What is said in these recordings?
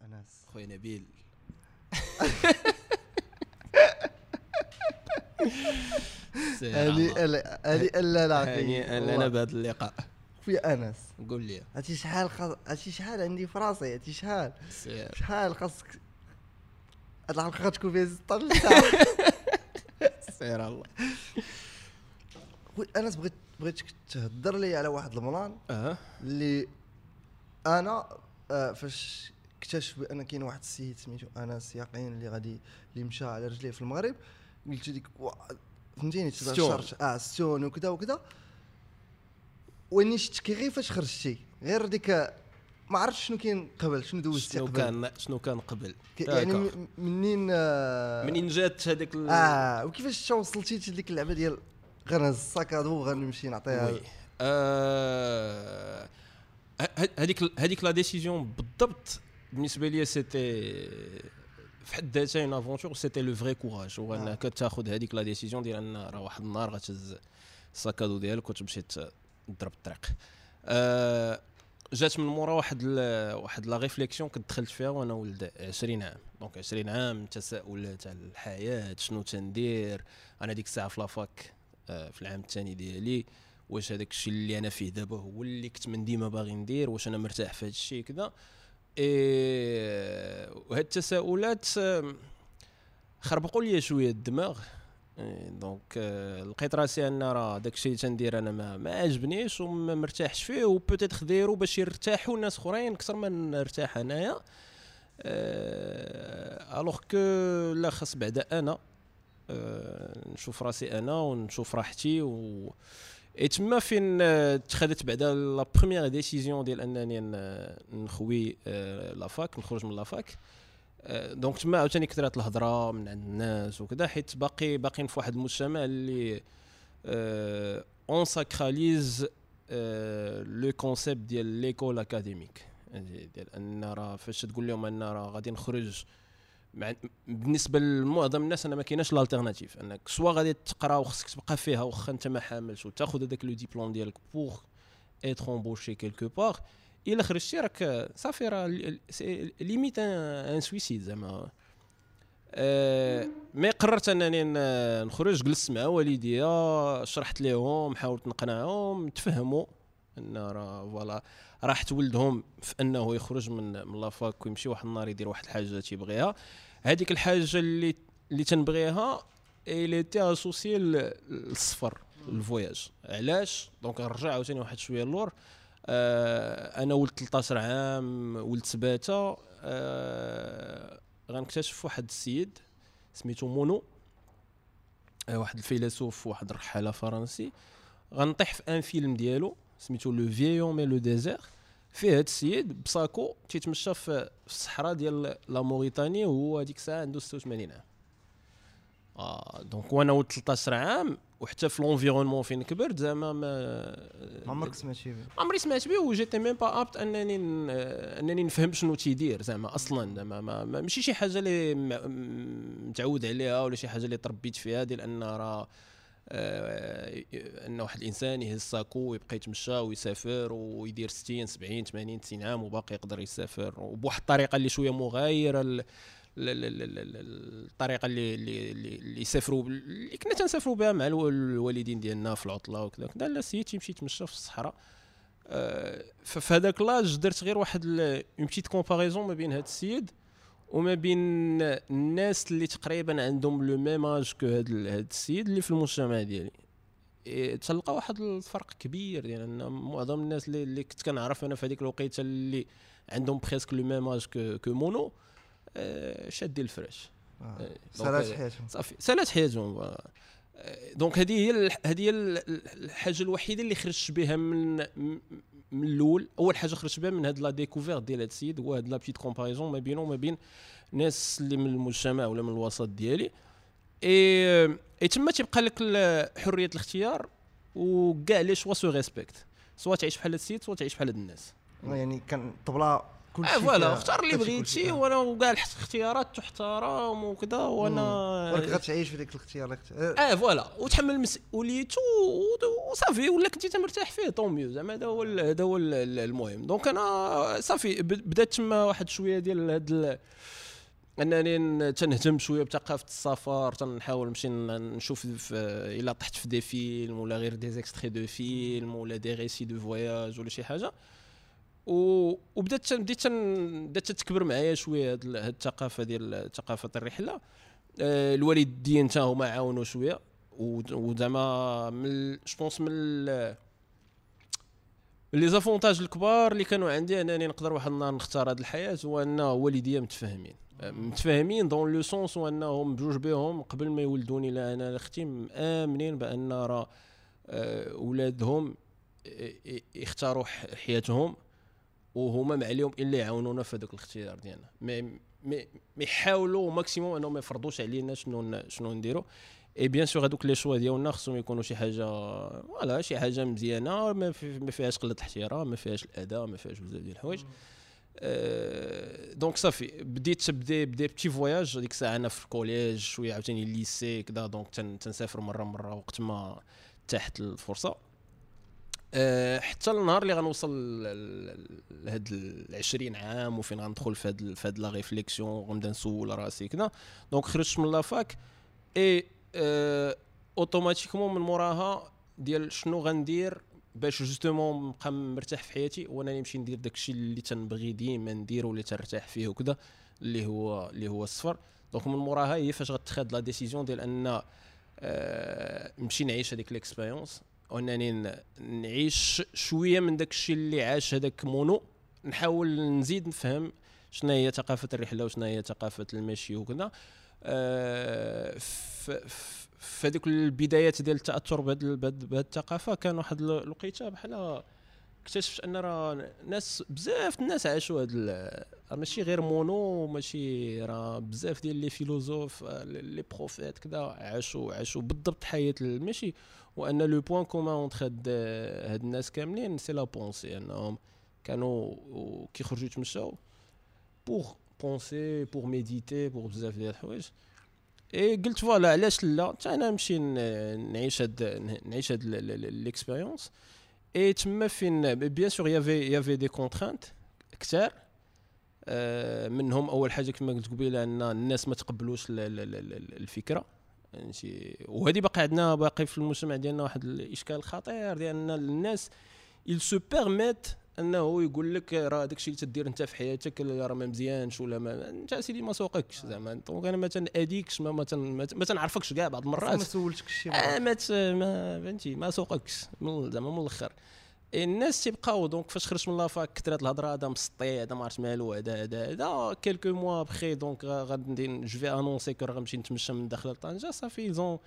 خويا أنس. خويا نبيل. هذه هذه إلا لا هاني أنا بهذا اللقاء. خويا أنس. قول لي. هاتي شحال خاص هاتي شحال عندي في راسي؟ هاتي شحال؟ شحال خاصك؟ هاد الحلقة غتكون فيها 16 ساعه سير الله. خويا أنس بغيت بغيتك تهضر لي على واحد المران أه. اللي أنا آه، فاش اكتشف بأن كاين واحد السيد سميتو أنس يقين اللي غادي اللي مشى على رجليه في المغرب. قلت ديك فهمتيني. تباشرت آه ستون وكذا وكذا. وإني شتكي غير فاش خرجتي. غير ديك ما عرفتش شنو كاين قبل شنو دوزتي شنو قبل. كان شنو كان قبل. يعني منين آه منين جات هذيك آه وكيفاش وصلتي لديك اللعبة ديال غنهز ال sac à dos وغنمشي نعطيها؟ oui. آه، هذيك هذيك la décision بالضبط بالنسبة لي c'était في حد ذاتها une aventure c'était le vrai courage هو آه. انك تاخذ هذيك la décision ديال أن راه واحد النهار غتهز ال sac à dos ديالك وتمشي تضرب الطريق. آه، جات من مورا واحد ال- واحد la réflexion كنت دخلت فيها وأنا ولد 20 عام. donc 20 عام تساؤلات على الحياة شنو تندير؟ أنا ديك الساعة في la fac آه، في العام الثاني ديالي. واش هذاك الشيء اللي أنا فيه دابا هو اللي كنت من ديما باغي ندير؟ واش أنا مرتاح في هذا الشيء؟ كذا. إيه وهاد التساؤلات آم، خربقوا لي شوية الدماغ. إيه، donc آه، لقيت راسي أن راه داك الشيء اللي تندير أنا ما, ما عجبنيش وما مرتاحش فيه و peut-être دايرو باش يرتاحوا ناس أخرين أكثر ما نرتاح أنايا. alors que là خاص بعدا أنا. آه، نشوف راسي أنا ونشوف راحتي و تما فين اتخذت بعدا la première décision ديال انني نخوي la fac نخرج من la fac donc تما عاوتاني كثرات الهضره من عند الناس وكذا حيت باقي باقيين في واحد المجتمع اللي on sacralise le concept ديال l'école académique ديال ان راه فاش تقول لهم ان راه غادي نخرج بالنسبة لمعظم الناس أنا ما كايناش ال alternative أنك soit غادي تقرا وخصك تبقى فيها واخا أنت ما حاملش وتاخذ هذاك le diplôme ديالك pour être embauché quelque part إلا خرجتي راك صافي راه limite un suicide زعما. آه، mais قررت أنني نخرج جلست مع والديا شرحت لهم حاولت نقنعهم تفهموا. إن راه voilà. راحت ولدهم في إنه يخرج من من la fac ويمشي واحد النهار يدير واحد الحاجة تيبغيها. هذيك الحاجة اللي اللي تنبغيها اللي تي associé للسفر ال voyage علاش؟ donc نرجع عاوتاني واحد شوية اللور آه أنا ولد 13 عام ولد سباتة. آه غنكتشف واحد السيد سميتو مونو. آه واحد الفيلسوف واحد الرحاله فرنسي. غنطيح في un film ديالو. سميتو le vieil homme et le désert فيه هاد السيد بساكو تيتمشى في الصحراء ديال la Mauritanie وهو هذيك الساعة عنده 86 عام. آه donc وأنا ولد 13 عام وحتى في l'environnement فين كبرت زعما ما عمرك سمعتي به عمري سمعت به و j'étais même pas apte أنني أنني نفهم شنو تيدير زعما أصلا. زعما ما ما- ماشي شي حاجة اللي متعود عليها ولا شي حاجة اللي تربيت فيها ديال أن راه آه، إن واحد الإنسان يهز ساكو ويبقى يتمشى ويسافر ويدير 60 70 80 90 عام وباقي يقدر يسافر. وبواحد الطريقة اللي شوية مغايرة الطريقة اللي اللي اللي يسافروا اللي كنا تنسافروا بها مع الو- الوالدين ديالنا في العطلة وكذا كذا لا السيد تيمشي يتمشى في الصحراء. آه، ففي هذاك l'âge درت غير واحد une petite comparaison ما بين هذا السيد. وما بين الناس اللي تقريبا عندهم le même âge que هذا السيد اللي في المجتمع ديالي. إيه، تلقى واحد الفرق كبير ديال أن معظم الناس اللي, اللي كنت كنعرف أنا في هذيك الوقيتة اللي عندهم presque le même âge que que Monod آه، شادين الفراش. آه. إيه، سالات حياتهم. صافي سالات حياتهم آه، donc هذه هي هذه هي ال- الحاجة الوحيدة اللي خرجت بها من من الأول أول حاجة خرجت بها من هاد la découverte ديال هاد السيد هو هاد la petite comparaison ما بينه وما بين ناس اللي من المجتمع ولا من الوسط ديالي. اي اي تما تيبقى لك حرية الاختيار وكاع les choix se respectent سواء تعيش بحال هاد السيد سواء تعيش بحال هاد الناس. يعني كان طبلة كل آه شيء voilà اختار اللي بغيتي كلشي. وأنا وكاع الاختيارات تحترم وكذا راك وأنا غتعيش في ديك الاختيار اللي كت- آه. آه voilà. وتحمل مسؤوليته و- وصافي. ولا كنتي انت مرتاح فيه tant mieux زعما هذا هو هذا هو ال- ال- المهم. donc أنا صافي بدات تما واحد شوية ديال هاد ال- أنني تنهتم شوية بثقافة السفر. تنحاول نمشي نشوف في إلا طحت في des films ولا غير des extraits de films ولا des récits de voyage ولا شي حاجة. وبدات بديت بدات تتكبر معايا شوية هاد ال- هاد الثقافة ديال ثقافة الرحلة. آه، الوالدين حتى هما عاونوا شوية. وزعما من je pense من les avantages الكبار اللي كانوا عندي انني نقدر واحد النهار نختار هذه الحياة هو أن والديا متفاهمين. آه، متفاهمين dans le sens وانهم بجوج بهم قبل ما يولدوني لا أنا أختي مآمنين بأن راه آه، ولادهم ي- ي- يختاروا حياتهم. وهما ما عليهم إلا يعاونونا في هذاك الاختيار ديالنا. ما ما يحاولوا maximum أنهم ما يفرضوش علينا شنو شنو نديروا et bien sûr هذوك les choix ديالنا خصهم يكونوا شي حاجة voilà شي حاجة مزيانة ما, في ما فيهاش قلة الاحترام ما فيهاش الأذى ما فيهاش بزاف ديال الحوايج. أه donc صافي بديت ب des ب des petits voyages ديك الساعة أنا في ال collège شوية عاوتاني ال lycée كذا donc تن تنسافر مره مرة وقت ما تاحت الفرصة. أه حتى النهار اللي غنوصل لهاد ال 20 عام وفين غندخل في هاد في هاد la réflexion غنبدا نسول راسي كذا donc خرجت من la fac et أه automatiquement من موراها ديال شنو غندير باش justement نبقى مرتاح في حياتي وأنا نمشي ندير داكشي اللي تنبغي ديما نديرو اللي ترتاح فيه وكذا اللي هو اللي هو السفر donc من موراها هي فاش غتخاد la décision ديال أن آه، نمشي نعيش هذيك l'expérience. وانني ن- نعيش شوية من داك الشيء اللي عاش هذاك Monod. نحاول نزيد نفهم شنو هي ثقافة الرحلة وشنو هي ثقافة المشي وكذا. ف- في هذيك البدايات ديال التأثر بهذه الثقافة كان واحد ال- الوقيتة بحال اكتشفت أن راه ناس بزاف الناس عاشوا راه ماشي غير Monod ماشي راه بزاف ديال les philosophes آه، les prophètes كذا عاشوا عاشوا بالضبط حياة المشي. وأن le point commun entre هاد هاد الناس كاملين c'est la pensée أنهم كانوا كيخرجوا يتمشاو pour penser pour méditer pour بزاف ديال الحوايج. et قلت voilà علاش لا؟ حتى أنا نمشي نعيش هاد نعيش هاد l'expérience et تما فين؟ bien sûr y avait y avait des contraintes كثار منهم أول حاجة كما قلت قبيلة أن الناس ما تقبلوش ال- فهمتي وهذه باقي عندنا باقي في المجتمع ديالنا واحد الإشكال الخطير ديال أن الناس il se permettent أنه يقول لك راه داكشي اللي تدير أنت في حياتك راه ما مزيانش ولا ما أنت سيدي ما سوقكش زعما. donc أنا ما تناديكش ما ما, تن ما ما تنعرفكش كاع بعض ما المرات سولتكش شي آه. ما ت- ما فهمتي ما سوقكش زعما من الأخر. الناس تيبقاو donc فاش خرجت من la fac كثرت الهضرة هذا مسطي هذا ما عرفت مالو هذا هذا هذا quelques mois après donc غا- غادي je vais annoncer que راه غنمشي نتمشى من داخل طنجه صافي ils ont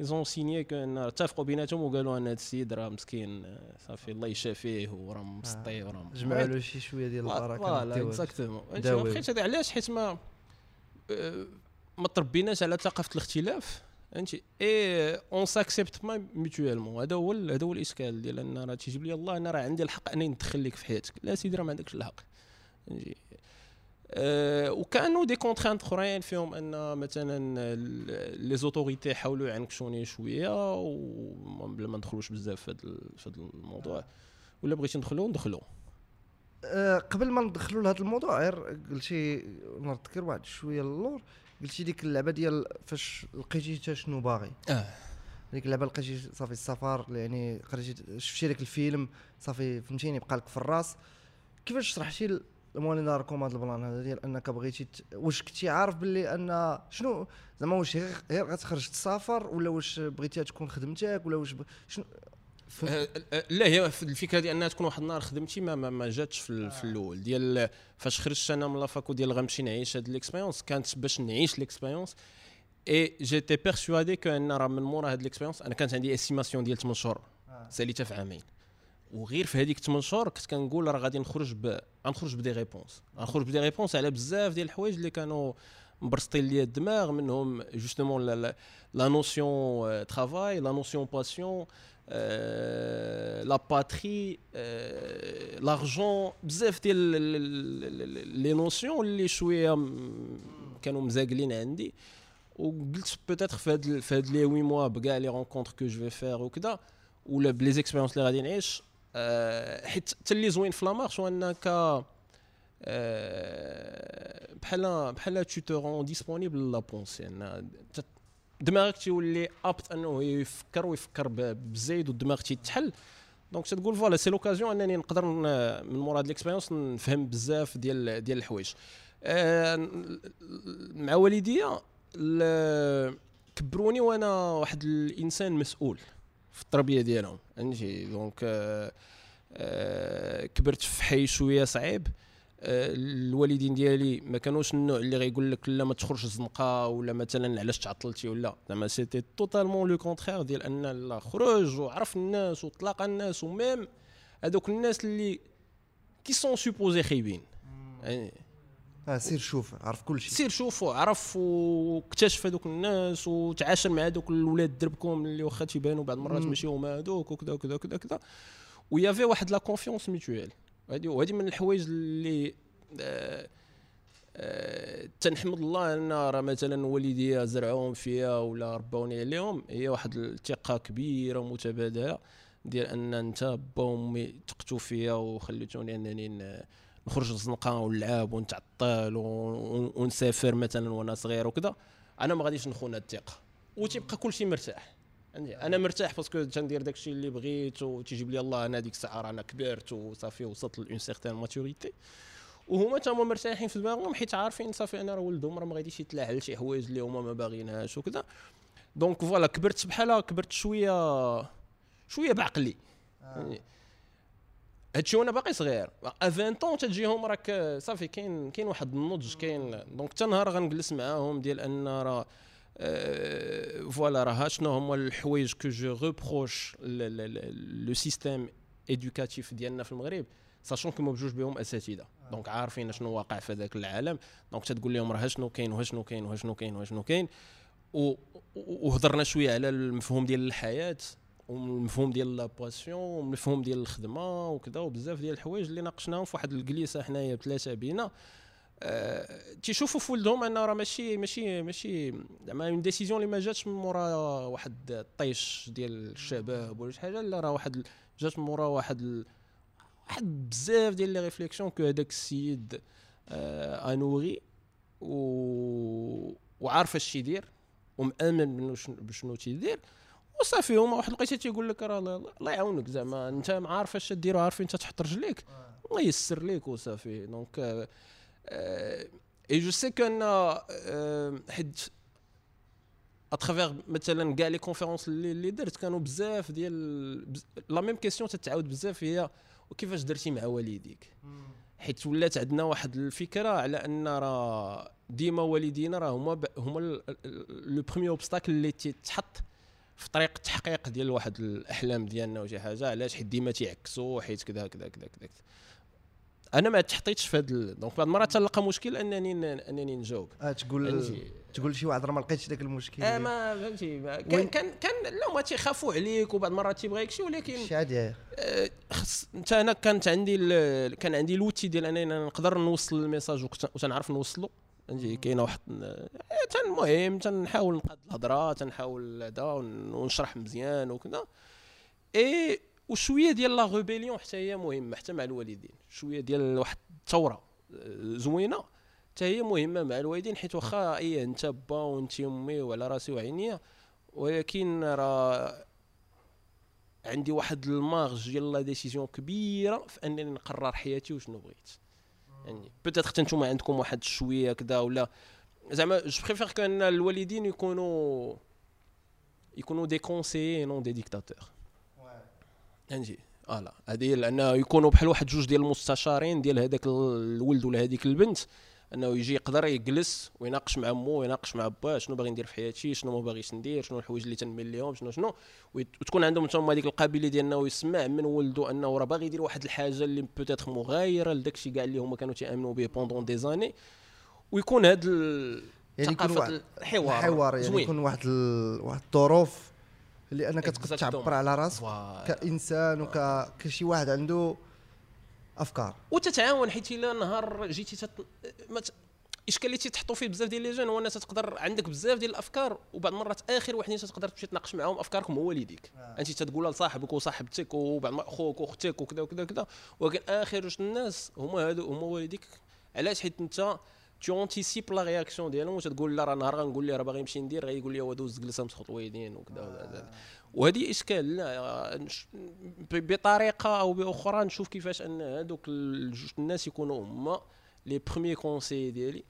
ils ont signé كان اتفقوا بيناتهم وقالوا أن هذا السيد راه مسكين آه، صافي الله يشافيه وراه مسطي وراه جمعوا له شي شوية ديال البركة voilà. exactement داوي. بقيت هذا علاش حيت ما آه، ما تربيناش على ثقافة الاختلاف فهمتي؟ et on s'accepte pas mutuellement هذا هو هذا هو الإشكال ديال أن راه تيجيب لي الله أنا راه عندي الحق انني ندخل لك في حياتك. لا سيدي راه ما عندكش الحق. فهمتي؟ أه وكانوا des contraintes أخرين فيهم أن مثلا les autorités حاولوا يعنكشوني شوية وبلا ما ندخلوش بزاف في هذا الموضوع. ولا بغيتي ندخلو؟ ندخلو. آه، قبل ما ندخلوا لهذا الموضوع غير قلتي نذكر واحد شوية اللور قلتي ديك اللعبة ديال فاش لقيتي حتى شنو باغي. آه. ديك اللعبة لقيتي صافي السفر يعني قريتي شفتي داك الفيلم صافي فهمتيني بقى لك في الراس. كيفاش شرحتي الموالين داركم هذا ال plan هذا ديال أنك بغيتي ت... واش كنتي عارف باللي أن شنو؟ زعما واش غير غتخرج تسافر ولا واش بغيتيها تكون خدمتك ولا واش ب... شنو؟ آه، آه، لا هي الفكرة ديال أنها تكون واحد النهار خدمتي ما ما, جاتش في, ال- في الأول. ديال فاش خرجت أنا من la fac و ديال غنمشي نعيش هاد l'expérience كانت باش نعيش l'expérience et j'étais persuadé que أن راه من مورا هاد l'expérience أنا كانت عندي estimation ديال 8 شهور. ساليتها في عامين. وغير في هذيك 8 شهور كنت كنقول راه غادي نخرج ب غنخرج ب des réponses غنخرج ب des réponses على بزاف ديال الحوايج اللي كانوا مبرسطين ليا الدماغ منهم جوستومون لا نوسيون ترافاي لا نوسيون باسيون آه، لا باتري آه، لارجون بزاف ديال لي نوسيون اللي شوية م- كانوا مزاقلين عندي وقلت بوتيتر في هاد في هاد لي وي موا بكاع لي رونكونتر كو جو في فير وكذا ولا بلي زيكسبيريونس اللي غادي نعيش آه، حيت حتى اللي زوين في la marche هو انك آه، بحال بحال tu te rends disponible la pensée ان ت- دماغك تيولي apte أنه يفكر ويفكر بزايد والدماغ تيتحل. donc تقول voilà c'est l'occasion أنني نقدر من مورا هاد l'expérience نفهم بزاف ديال ديال الحوايج. آه، مع والديا ال- كبروني وأنا واحد الإنسان مسؤول في التربية ديالهم. فهمتي؟ donc آه، آه، كبرت في حي شوية صعيب. الوالدين ديالي ما كانوش النوع اللي غيقول لك لا ما تخرج الزنقه ولا مثلا علاش تعطلتي ولا. زعما c'était totalement le contraire ديال أن لا خرج وعرف الناس وطلق الناس و même هذوك الناس اللي qui sont supposés خايبين. يعني آه سير شوف عرف كل شيء. سير شوف وعرف واكتشف هذوك الناس وتعاشر مع هذوك الولاد دربكم اللي واخا تيبانوا بعض المرات. ماشي هما هذوك وكذا وكذا وكذا كذا و y avait واحد la confiance mutuelle هذه وهذه من الحوايج اللي آه آه تنحمد الله أن راه مثلا والديا زرعوهم فيا ولا ربوني عليهم. هي واحد الثقه كبيره متبادله ديال أن أنت با وأمي تقتو فيا وخليتوني أنني نخرج الزنقه ونلعب ونتعطل ون- ونسافر مثلا وأنا صغير وكذا. أنا ما غاديش نخون هاد الثقة. وتيبقى كل شيء مرتاح. أنا مرتاح parce que تندير داك الشيء اللي بغيت وتيجيب لي الله أنا ديك الساعة رانا كبرت وصافي وصلت ل une certaine maturité وهما تما مرتاحين في دماغهم حيت عارفين صافي أنا راه ولدهم راه ما غاديش يتلاعب شي حوايج اللي هما ما باغينهاش وكذا. donc voilà كبرت بحال كبرت شوية شوية بعقلي. يعني هادشي وأنا باقي صغير. ا 20 طون تجيهم راك صافي كاين كاين واحد النضج كاين. donc حتى نهار غنجلس معاهم ديال أن راه voilà راه شنو هما الحوايج que je reproche le système éducatif ديالنا في المغرب sachant que بجوج بهم اساتذه donc عارفين شنو واقع في هذاك العالم donc تتقول لهم راه شنو كاين وشنو كاين وشنو كاين وشنو كاين وهضرنا شوية على المفهوم ديال الحياة والمفهوم ديال la passion والمفهوم ديال الخدمه وكذا وبزاف ديال الحوايج اللي ناقشناهم في واحد الجليسه حنايا بثلاثه بينا تيشوفوا في ولدهم ان راه ماشي ماشي ماشي زعما une décision اللي ما جاتش من مورا واحد الطيش ديال الشباب ولا شي حاجة لا راه واحد جات من مورا واحد واحد بزاف ديال les réflexions que هذاك السيد آه a mûri و وعارف اش تيدير ومأمن بشنو تيدير. وصافي هما واحد لقيتي تيقول لك راه الله يعاونك زعما أنت ما عارف اش دير عارف انت تحط رجليك. الله يسر ليك وصافي. donc اي جو سي كان حيت à travers مثلا كاع les conférences اللي, اللي درت كانوا بزاف ديال بز... la même question تتعاود بزاف هي وكيفاش درتي مع والديك حيت ولات عندنا واحد الفكرة على ان راه ديما والدينا راه هما ب... هما le premier obstacle اللي تيتحط في طريق التحقيق ديال واحد الاحلام ديالنا وشي حاجة علاش حيت ديما تيعكسوا حيت كذا كذا كذا كذا أنا ما تحطيتش في هذا donc بعض المرات تلقى مشكل أنني أنني نجاوب. آه تقول فهمتي؟ تقول لشي واحد راه ما لقيتش داك المشكل. آه ما فهمتي. كان كان كان لا ما تيخافوا عليك وبعض المرات تيبغيك شي ولكن شي عادي. آه، خص انت أنا كانت عندي ال- كان عندي l'outil ديال أنني نقدر نوصل ال message وتنعرف نوصلو. فهمتي؟ كاينة واحد آه، المهم تنحاول نقاد الهضرة تنحاول هذا ون- ونشرح مزيان وكذا. إي وشوية ديال la rébellion حتى هي مهمة حتى مع الوالدين. شوية ديال واحد الثورة آه، زوينة حتى هي مهمة مع الوالدين حيت واخا اي انت با وانت امي وعلى راسي وعينيا ولكن راه عندي واحد ال marge ديال la décision كبيرة في أنني نقرر حياتي وشنو بغيت. يعني peut-être حتى نتوما عندكم واحد شوية كذا ولا زعما je préfère quand الوالدين يكونوا يكونوا des conseillers non des dictateurs فهمتي voilà هذه لأنه يكونوا بحال واحد جوج ديال المستشارين ديال هذاك الولد ولا هذيك البنت أنه يجي يقدر يجلس ويناقش مع مو ويناقش مع با شنو باغي ندير في حياتي شنو ما باغيش ندير شنو الحوايج اللي تنميل ليهم شنو. شنو وتكون عندهم تما هذيك القابلية ديال إنه يسمع من ولده أنه راه باغي يدير واحد الحاجة اللي peut-être مغايرة لداك الشيء كاع اللي هما كانوا تيأمنوا به pendant des années ويكون هاد ال- يعني يكون الحوار. الحوار يعني يكون واحد ال... واحد الظروف اللي انك تقدر. تعبر على راسك. كإنسان وك كشي واحد عنده أفكار وتتعاون حيت إلا نهار جيتي تت... ما ت... الاشكال اللي تيتحطوا فيه بزاف ديال لي جون هو أنك تقدر عندك بزاف ديال الأفكار وبعض المرات آخر واحد تقدر تمشي تناقش معاهم افكاركم هو والديك آه. أنت تتقولها لصاحبك وصاحبتك وبعض المرات أخوك وأختك وكذا وكذا وكذا ولكن آخر جوج الناس هما هادو هما والديك علاش حيت أنت tu anticipes la réaction ديالهم وتتقول لا راه نهار غنقول ليه راه باغي يمشي ندير غيقول لي هو دوز جلسه مسخط الوالدين وكذا وكذا. وهذه اشكال لا بطريقه أو باخرى نشوف كيفاش ان هذوك الجوج الناس يكونوا هما les premiers conseillers ديالي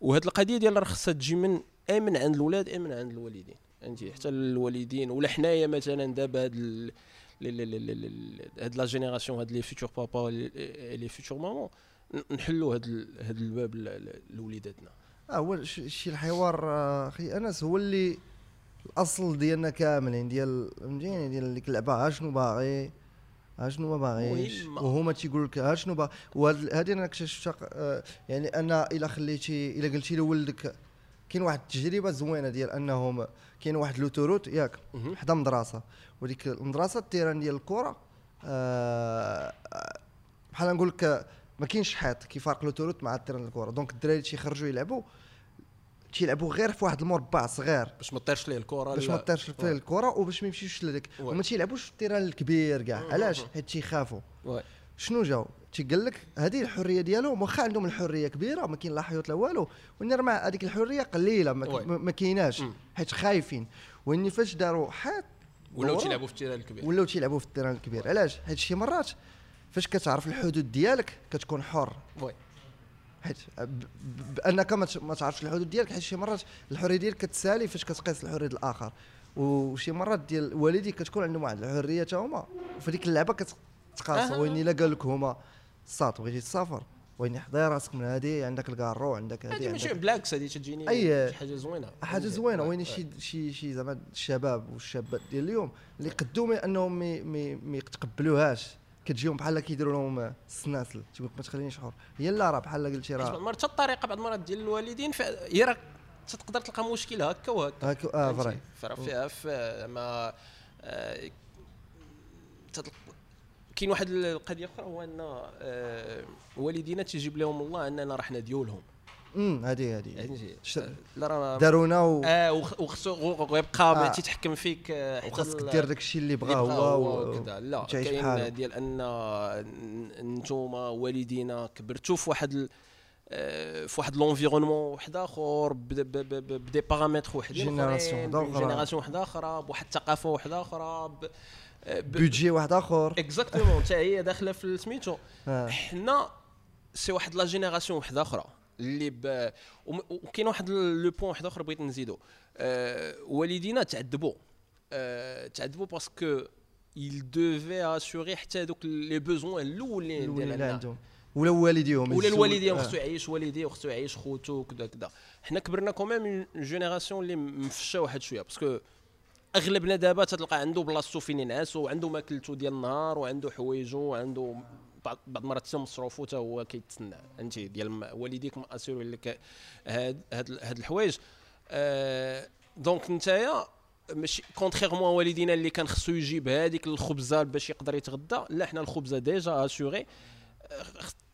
وهاد القضية ديال خصها تجي من اي من عند الاولاد اي من عند الوالدين فهمتي حتى الوالدين ولا حنايا مثلا دابا هاد هاد la génération هاد les futurs papas les futures mamans نحلوا ال- هاد الباب لوليداتنا آه هو شي الحوار آه، أخي أنس هو اللي الأصل ديالنا كاملين ديال فهمتيني ديال ديك اللعبة ها شنو باغي ها شنو ما باغيش. وهما تيقول لك ها شنو باغي وهذه أنا اكتشفتها آه، يعني أنا إلا خليتي إلا قلتي لولدك كاين واحد التجربة زوينة ديال أنهم كاين واحد l'autoroute ياك. حدا مدرسة وديك المدرسة ال terrain ديال الكره آه، بحال نقول لك ما كاينش حيط كيفارق l'autoroute مع ال terrain الكره donc الدراري تيخرجوا يلعبوا تيلعبوا غير في واحد المربع صغير. باش ما طيرش ليه الكره باش. ما طيرش فيه الكره وباش ما يمشيوش لذاك. وما تيلعبوش في ال terrain الكبير كاع. علاش؟ حيت تيخافوا. شنو جاو؟ تيقال لك هذه الحرية ديالهم واخا عندهم الحرية كبيرة ما كاين لا حيوط لا والو مع هذيك الحرية قليلة ما, كايناش. حيت خايفين. واني فاش داروا حيط ولاو تيلعبوا في ال terrain الكبير. ولاو تيلعبوا في ال terrain الكبير. علاش؟ حيت شي مرات فاش كتعرف الحدود ديالك كتكون حر. oui. حيت بأنك ما تعرفش الحدود ديالك حيت شي مرات الحرية ديالك كتسالي فاش كتقيس الحرية الآخر. وشي مرات ديال والديك كتكون عندهم واحد الحرية تا هما. وفي ديك اللعبه كتقاس. وين إلا قال لك هما الساط بغيتي تسافر وين حضي راسك من هذه عندك الكارو عندك هذه هذه ماشي بالعكس هذه تجيني أي- شي حاجة زوينة. حاجة زوينة. وين شي شي شي زعما الشباب والشابات ديال اليوم اللي قدوا إنهم ما يتقبلوهاش. كتجيهم بحال كيديروا لهم السناسل تيقول لك ما تخلينيش حر. هي لا راه بحال قلتي بعض راه المرات حتى الطريقة بعض المرات ديال الوالدين هي راه تقدر تلقى مشكل هكا وهكا. هاك آه فري فيها في ما آه، كاين واحد القضية أخرى هو أن آه، والدينا تيجيب لهم الله أننا راه حنا ديولهم. امم هذه هذه لا راه دارونا و... آه وخ- وخصو غيبقى آه. تيتحكم فيك آه، وخاصك ال- دير داك الشيء اللي بغاه هو وكذا لا كاين. ديال أن نتوما والدينا كبرتوا في واحد ال- آه، في واحد l'environnement واحد آخر ب des paramètres وحدين génération أخرى. génération واحدة أخرى بواحد الثقافة واحدة أخرى ب- آه، budget واحد آخر exactement حتى هي داخلة في سميتو. حنا c'est واحد la génération واحدة أخرى اللي ب... وكاين واحد le point واحد آخر بغيت نزيدو. أه والدينا تعذبوا أه تعذبوا parce que il devait assurer حتى هذوك les besoins الأولين اللي عندهم. ولا والديهم ولا الوالدين آه. خصو يعيش والديه وخصو يعيش خوتو وكذا كذا. حنا كبرنا quand même génération اللي مفشة واحد شوية parce que أغلبنا دابا تلقى عنده بلاصتو فين ينعس وعنده ماكلتو ديال النهار وعنده حوايجو وعنده بعض المرات حتى مصروفو حتى هو كيتسنى. فهمتي ديال والديك م assurer و لك هاد هاد الحوايج. آه donc نتايا ماشي contrairement والدينا اللي كان خصو يجيب هذيك الخبزة باش يقدر يتغدى لا حنا الخبزة déjà assurée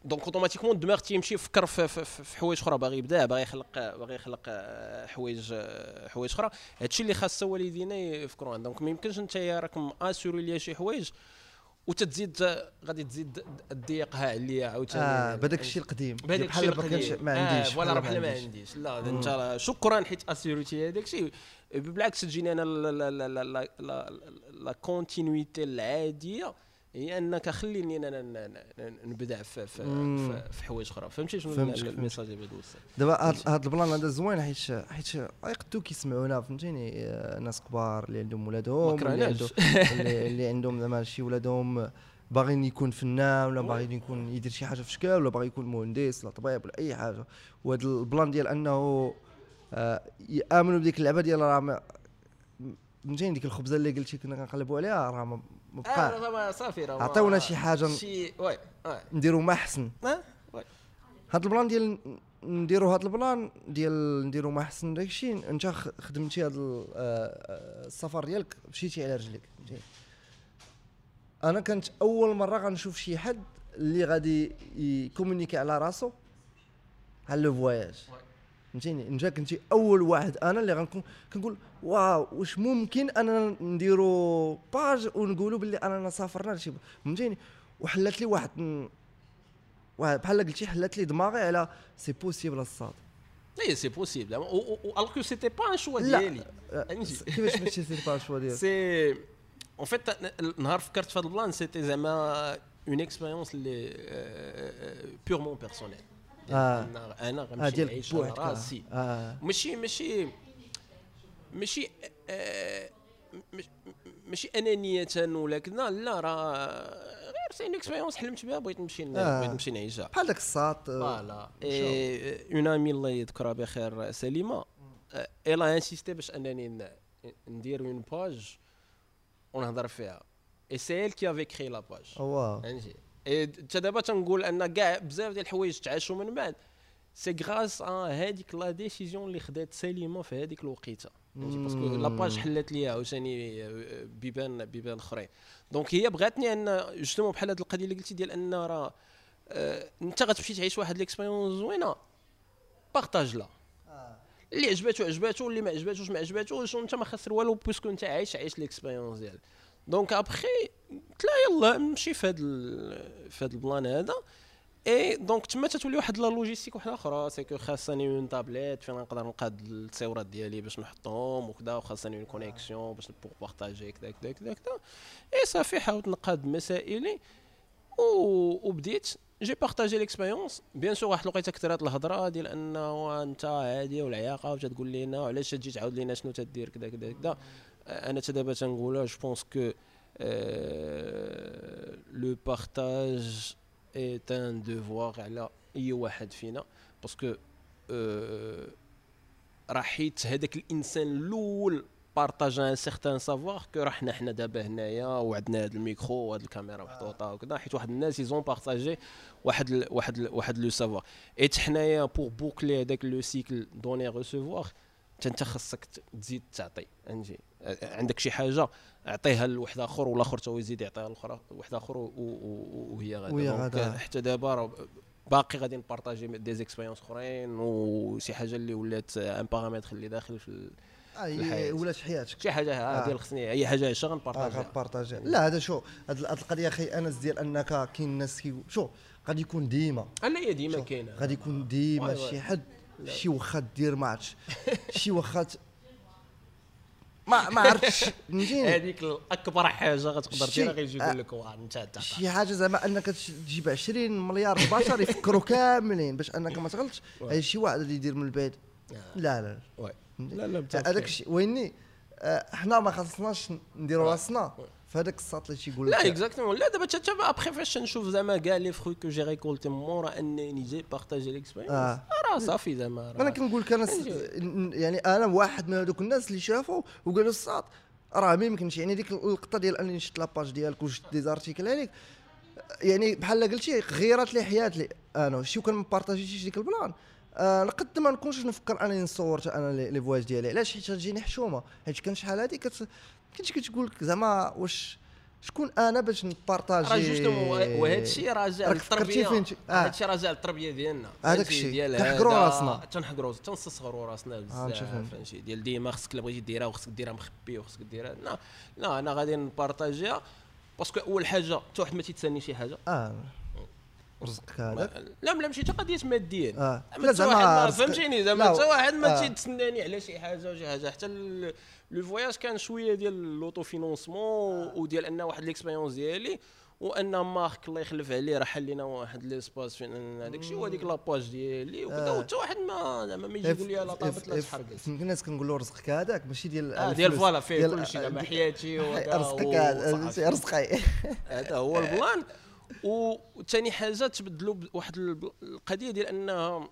donc automatiquement الدماغ تيمشي يفكر في, في, في, حوايج أخرى. باغي يبدأ باغي يخلق باغي يخلق آه، حوايج آه، حوايج أخرى. هادشي اللي خاص والدينا يفكروا عنده donc ما يمكنش انت راك assuré ليا شي حوايج. وتتزيد آه، غادي تزيد تضيقها عليا عاوتاني آه بهذاك الشيء القديم بحال ما كانش. ما آه، عنديش voilà راه بحال ما عنديش. لا انت شكرا حيت assurer يتي هذاك الشيء بالعكس تجيني أنا la continuité العاديه هي أنك خليني أنا نبدع في في. في, حوايج أخرى فهمتي شنو. ال message اللي بغيت نوصل دابا هاد هاد ال plan هذا زوين حيت حيت يقدروا كيسمعونا فهمتيني آه، ناس كبار اللي عندهم ولادهم اللي. عندهم اللي, عندهم زعما شي ولادهم باغيين يكون فنان ولا باغيين يكون يدير شي حاجة في شكل ولا باغي يكون مهندس ولا طبيب ولا أي حاجة وهذا ال plan ديال أنه آه، يآمنوا بديك اللعبة ديال راه فهمتيني ديك الخبزة اللي قلتي كنا كنقلبوا عليها راه ما ما بقى راه صافي راه ما- عطيونا شي حاجة شي oui oui. نديروا ما أحسن. oui. هاد ال plan ديال نديرو هاد ال plan ديال نديرو مع حسن داكشي أنت خدمتي هاد آه، آه، السفر ديالك مشيتي على رجليك أنا كانت أول مرة غنشوف شي حد اللي غادي ي communiquer على راسو على le voyage فهمتيني؟ انت كنتي أول واحد أنا اللي غنكون كنقول waouh واش ممكن أننا نديرو باج ونقولوا باللي اننا سافرنا لشي فهمتيني؟ وحلات لي واحد واحد بحال قلتي حلات لي دماغي على سي بوسيبل الصاد. اي سي بوسيبل الوغ كو سيتي با ان شوا. ديالي آه،؟ كيفاش ماشي سي با شوا ديال سي اون فيت نهار فكرت في هذا البلان سيتي زعما اون اكسبيريونس اللي بيغمون بيرسونيل آه. أنا غنمشي ديال نعيش على بوحدك راسي. آه ماشي ماشي ماشي آه، ماشي أنانية ولا كذا لا راه غير c'est expérience حلمت بها بغيت نمشي آه. بغيت نمشي نعيشها. بحال داك الساط آه، voilà. une amie الله. يذكرها بخير سليمة. elle a insisté باش أنني ندير une page ونهضر فيها. et c'est elle qui avait créé la page واو. فهمتي إيه، انت دابا تنقول أن كاع بزاف ديال الحوايج تعاشوا من بعد. c'est grâce à هذيك la décision اللي خدات سليمة في هذيك الوقيتة. فهمتي؟ parce que la page حلات ليا عاوتاني آه، بيبان بيبان أخرين. donc هي بغاتني أن justement بحال هذه القضية اللي قلتي ديال أن راه آه، أنت غتمشي تعيش واحد l'expérience زوينة. partage-la اللي عجباتو عجباتو اللي ما عجباتوش ما عجباتوش وأنت ما خسر والو puisque أنت عايش عايش l'expérience ديالك. donc après قلت لا يلا نمشي في هذا في هذا ال plan هذا. et donc تما تتولي واحد la logistique واحدة أخرى c'est que خاصني une tablette فين نقدر نقاد التصاورات ديالي باش نحطهم وكذا وخاصني une connexion باش pour partager كذا كذا كذا كذا إي صافي حاولت نقاد مسائلي. وبديت. j'ai partagé l'expérience bien sûr واحد الوقيتة كثرات الهضرة ديال انه أنت عادي والعياقة وتتقول لنا وعلاش تجي تعاود لينا شنو تدير كذا كذا كذا أنا حتى دابا تنقولها je pense que le partage est un devoir على اي واحد فينا. parce que راه حيت هذاك الإنسان الأول بارطاج ان سيغتان سافوار كو راه حنا حنا دابا هنايا وعندنا هذا الميكرو وهاد الكاميرا محطوطة وكذا. حيت واحد الناس يزون بارطاجي واحد ال واحد ال واحد لو سافوار ايت حنايا بور بوكلي هذاك لو سيكل دوني ريسيفوار انت خاصك تزيد تعطي. فهمتي؟ عندك شي حاجة؟ اعطيها لواحد آخر والآخر تا هو يزيد يعطيها لاخر واحد آخر وهي غادا وهي غادا. حتى دابا باقي غادي نبارطاجي دي زيكسبيريونس أخرين وشي حاجة اللي ولات ان بارامتر اللي داخل في ال- آه، هي الحياة. ولات حياتك. شي حاجة آه. ها ديال خصني أي حاجة آه غن partagerها غا partager la هذا شو هاد القضية أخي أنس ديال أنك كاين الناس كي شو غادي يكون ديما. أنا هي ديما كاينة. غادي يكون ديما. شي حد شي واخا دير ماتش. شي واخا ما ما عرفتش فهمتيني هذيك الاكبر حاجة غتقدر ديرها غيجي آه. يقول لك واه أنت شي حاجة زعما أنك تجيب 20 مليار بشر يفكروا كاملين باش أنك ما تغلطش شي واحد اللي يدير من البعيد آه. لا لا؟ لا لا متفقين. هذاك الشيء ويني آه، حنا ما خاصناش نديروا. راسنا واي. في هذاك الساط اللي تيقول لا exactement لا دابا حتى ابخي فاش نشوف زعما كاع les fruits que j'ai récoltés مورا انني j'ai partagé l'expérience آه. راه صافي زعما أنا كنقول لك أنا يعني أنا واحد من هذوك الناس اللي شافوا وقالوا الساط راه ما يمكنش. يعني ديك اللقطه ديال أنني شفت la page ديالك وشفت des articles عليك يعني بحال قلتي غيرت لي حياتي. أنا شي كان م partagéتيش ديك ال plan؟ آه نقد ما نكونش نفكر أنني نصور أنا les voyages ديالي. علاش؟ حيت تجيني حشومة. حيت كان شحال هادي كت كنت كتقول لك زعما واش شكون أنا باش ن partager راه justement وهذا الشيء راجع للتربية. هذا الشيء راجع للتربية ديالنا هذاك؟ الشيء. هذا- راسنا. تنحقروا تنستصغروا راسنا آه، بزاف. فهمتي ديال ديما خصك الا بغيتي ديرها وخصك ديرها مخبي وخصك ديرها لا لا أنا غادي نبارطاجيها باسكو أول حاجة حتى واحد ما تيتسني شي حاجة آه رزقك هذاك لا لا ماشي حتى قضية ماديا آه لا زعما فهمتيني زعما لا، حتى واحد ما آه. تيتسناني على شي حاجة وشي حاجة حتى لو فواياج كان شوية ديال لوطو فينونسمون وديال أن واحد ليكسبيريونس ديالي وان مارك الله يخلف عليه راه حل لنا واحد ليسباس فين هذاك الشيء وهذيك لاباج ديالي وكذا آه. وحتى واحد ما زعما ما يجي يقول لي لا طابت لا تحرقت فهمت الناس كنقولوا رزقك هذاك ماشي ديال آه ديال voilà فيه كل شيء زعما حياتي رزقك رزقي. هذا هو ال plan. وثاني حاجة تبدلوا بواحد القضية ديال أنها آه،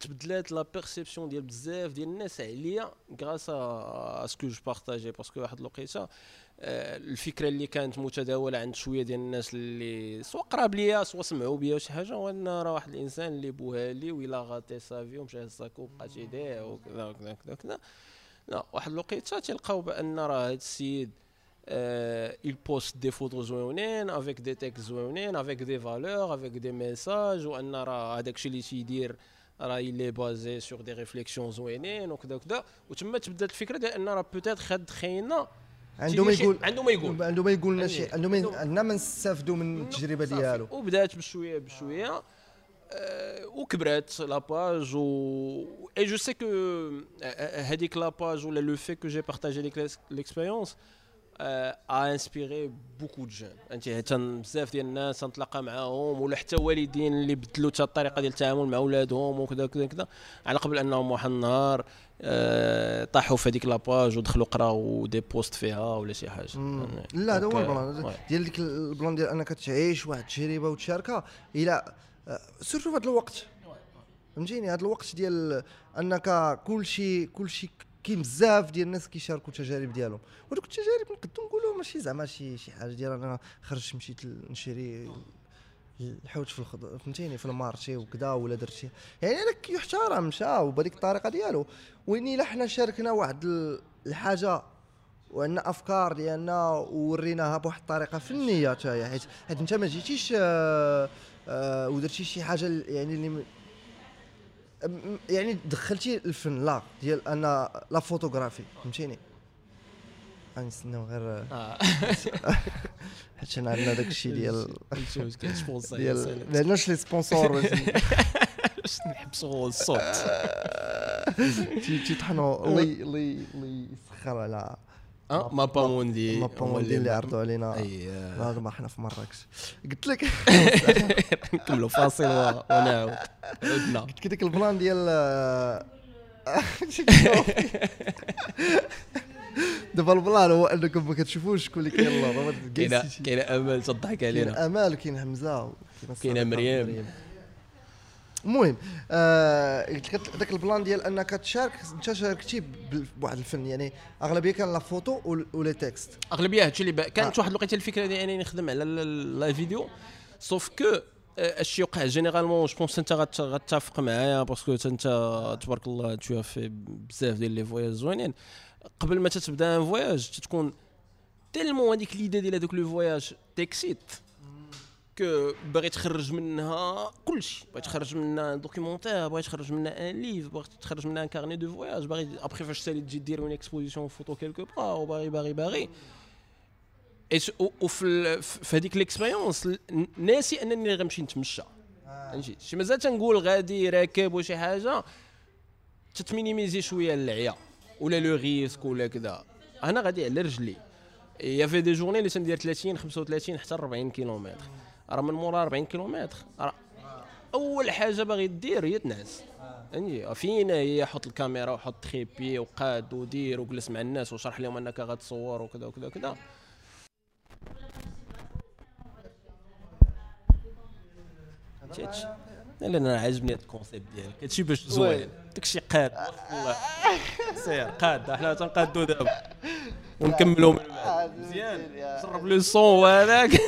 تبدلات la perception ديال بزاف ديال الناس عليا grâce à ce que je partageais parce que واحد الوقيته آه، الفكرة اللي كانت متداولة عند شوية ديال الناس اللي سواء قراب ليا سواء سمعوا بيا شي حاجة هو ان راه واحد الإنسان اللي بوها لي ويلا غاتي سافي ومشى هز ساكو وبقى تيديع وكذا وكذا وكذا وكذا. لا واحد الوقيته تلقاو بأن راه هذا السيد il poste des photos زوينين avec des textes زوينين avec des valeurs avec des messages وأن راه هذاك الشيء اللي تيدير راه اللي basé sur des réflexions زوينين وكذا وكذا. وتما تبدات الفكرة ديال ان راه peut-être خد خينا عنده ما يقول عنده ما يقول. عنده ما يقول لنا شي عنده ما عندنا ما نستافدوا من التجربة ديالو. وبدات بشويه بشوية. أه وكبرات la page و et je sais que هذيك la page ولا le fait que j'ai partagé l'ex- l'expérience a inspiré beaucoup de gens. انت بزاف ديال الناس نتلاقى معاهم ولا حتى والدين اللي بدلوا حتى الطريقة ديال التعامل مع اولادهم وكذا كذا كذا على قبل أنهم واحد النهار آه، طاحوا في هذيك la page ودخلوا قراو des posts فيها ولا شي حاجة. يعني لا هذا هو ال plan. ديال ديك ال plan ديال أنك تعيش واحد التجربة وتشاركها إلى surtout في هذا الوقت. فهمتيني؟ هذا الوقت ديال أنك كل شيء كل شيء كاين بزاف ديال الناس كيشاركوا التجارب ديالهم. ودوك التجارب نقدروا نقولوا ماشي زعما شي شي حاجة ديال أنا خرجت مشيت نشري الحوت في الخضر فهمتيني في المارشي وكذا ولا درت شي يعني هذاك يحترم مشى وبهذيك الطريقة ديالو. وين الا حنا شاركنا واحد الحاجة وعندنا أفكار ديالنا ووريناها بواحد الطريقة فنية حتى هي. حيت حيت أنت ما جيتيش آه آه ودرتي شي حاجة يعني اللي يعني دخلتي الفن لا ديال أن la photographie فهمتيني؟ غنستناو غير حيت أنا عندنا داك الشيء ديال ديال ما عندناش les sponsors باش نحبسوا الصوت. تيطحنوا الله الله يسخر على آه مابا موندي مابا موندي اللي عرضوا علينا. هذا ما حنا في مراكش. قلت لك. نكملوا فاصل ونعاود عدنا. قلت لك ديك البلان ديال دابا البلان هو أنكم ما كتشوفوش شكون اللي كاين كاين كاين أمل تضحك علينا. كاين امال وكاين حمزه كاين مريم. المهم آه ذاك ال plan ديال أنك تشارك انت شاركتي بواحد الفن يعني أغلبية كان la photo ولا texte. أغلبية هادشي اللي كانت آه. واحد الوقيتة الفكرة ديال أنني نخدم على la vidéo sauf que اش يوقع. généralement je pense أنت غتفق معايا parce que أنت تبارك الله tu fais بزاف ديال les voyages زوينين. قبل ما تتبدأ un voyage تكون tellement هذيك l'idée ديال هذوك le voyage t'excite que باغي تخرج منها كلشي باغي تخرج منها documentaire باغي تخرج منها un livre باغي تخرج منها un carnet de voyage باغي ابخي فاش تسالي تجي دير une exposition photo quelque part وباغي باغي باغي وفي في هذيك l'expérience ناسي انني غنمشي نتمشى فهمتي شي مازال تنقول غادي راكب وشي حاجة تت minimiser شوية العيا ولا le risque ولا كذا أنا غادي على رجلي y avait des journées اللي تندير 30 35 حتى 40 كيلومتر راه من مورا 40 كيلومتر. راه أول حاجة باغي دير هي تنعس. فهمتي فين هي؟ حط الكاميرا وحط trépied وقاد ودير وجلس مع الناس وشرح لهم أنك غتصور وكذا وكذا وكذا. لا أنا عاجبني هذا ال concept ديالك. هادشي باش زوين. داكشي قاد. والله. سير قاد. حنا تنقادو دابا. ونكملوا من بعد مزيان. شرب le son وهذاك.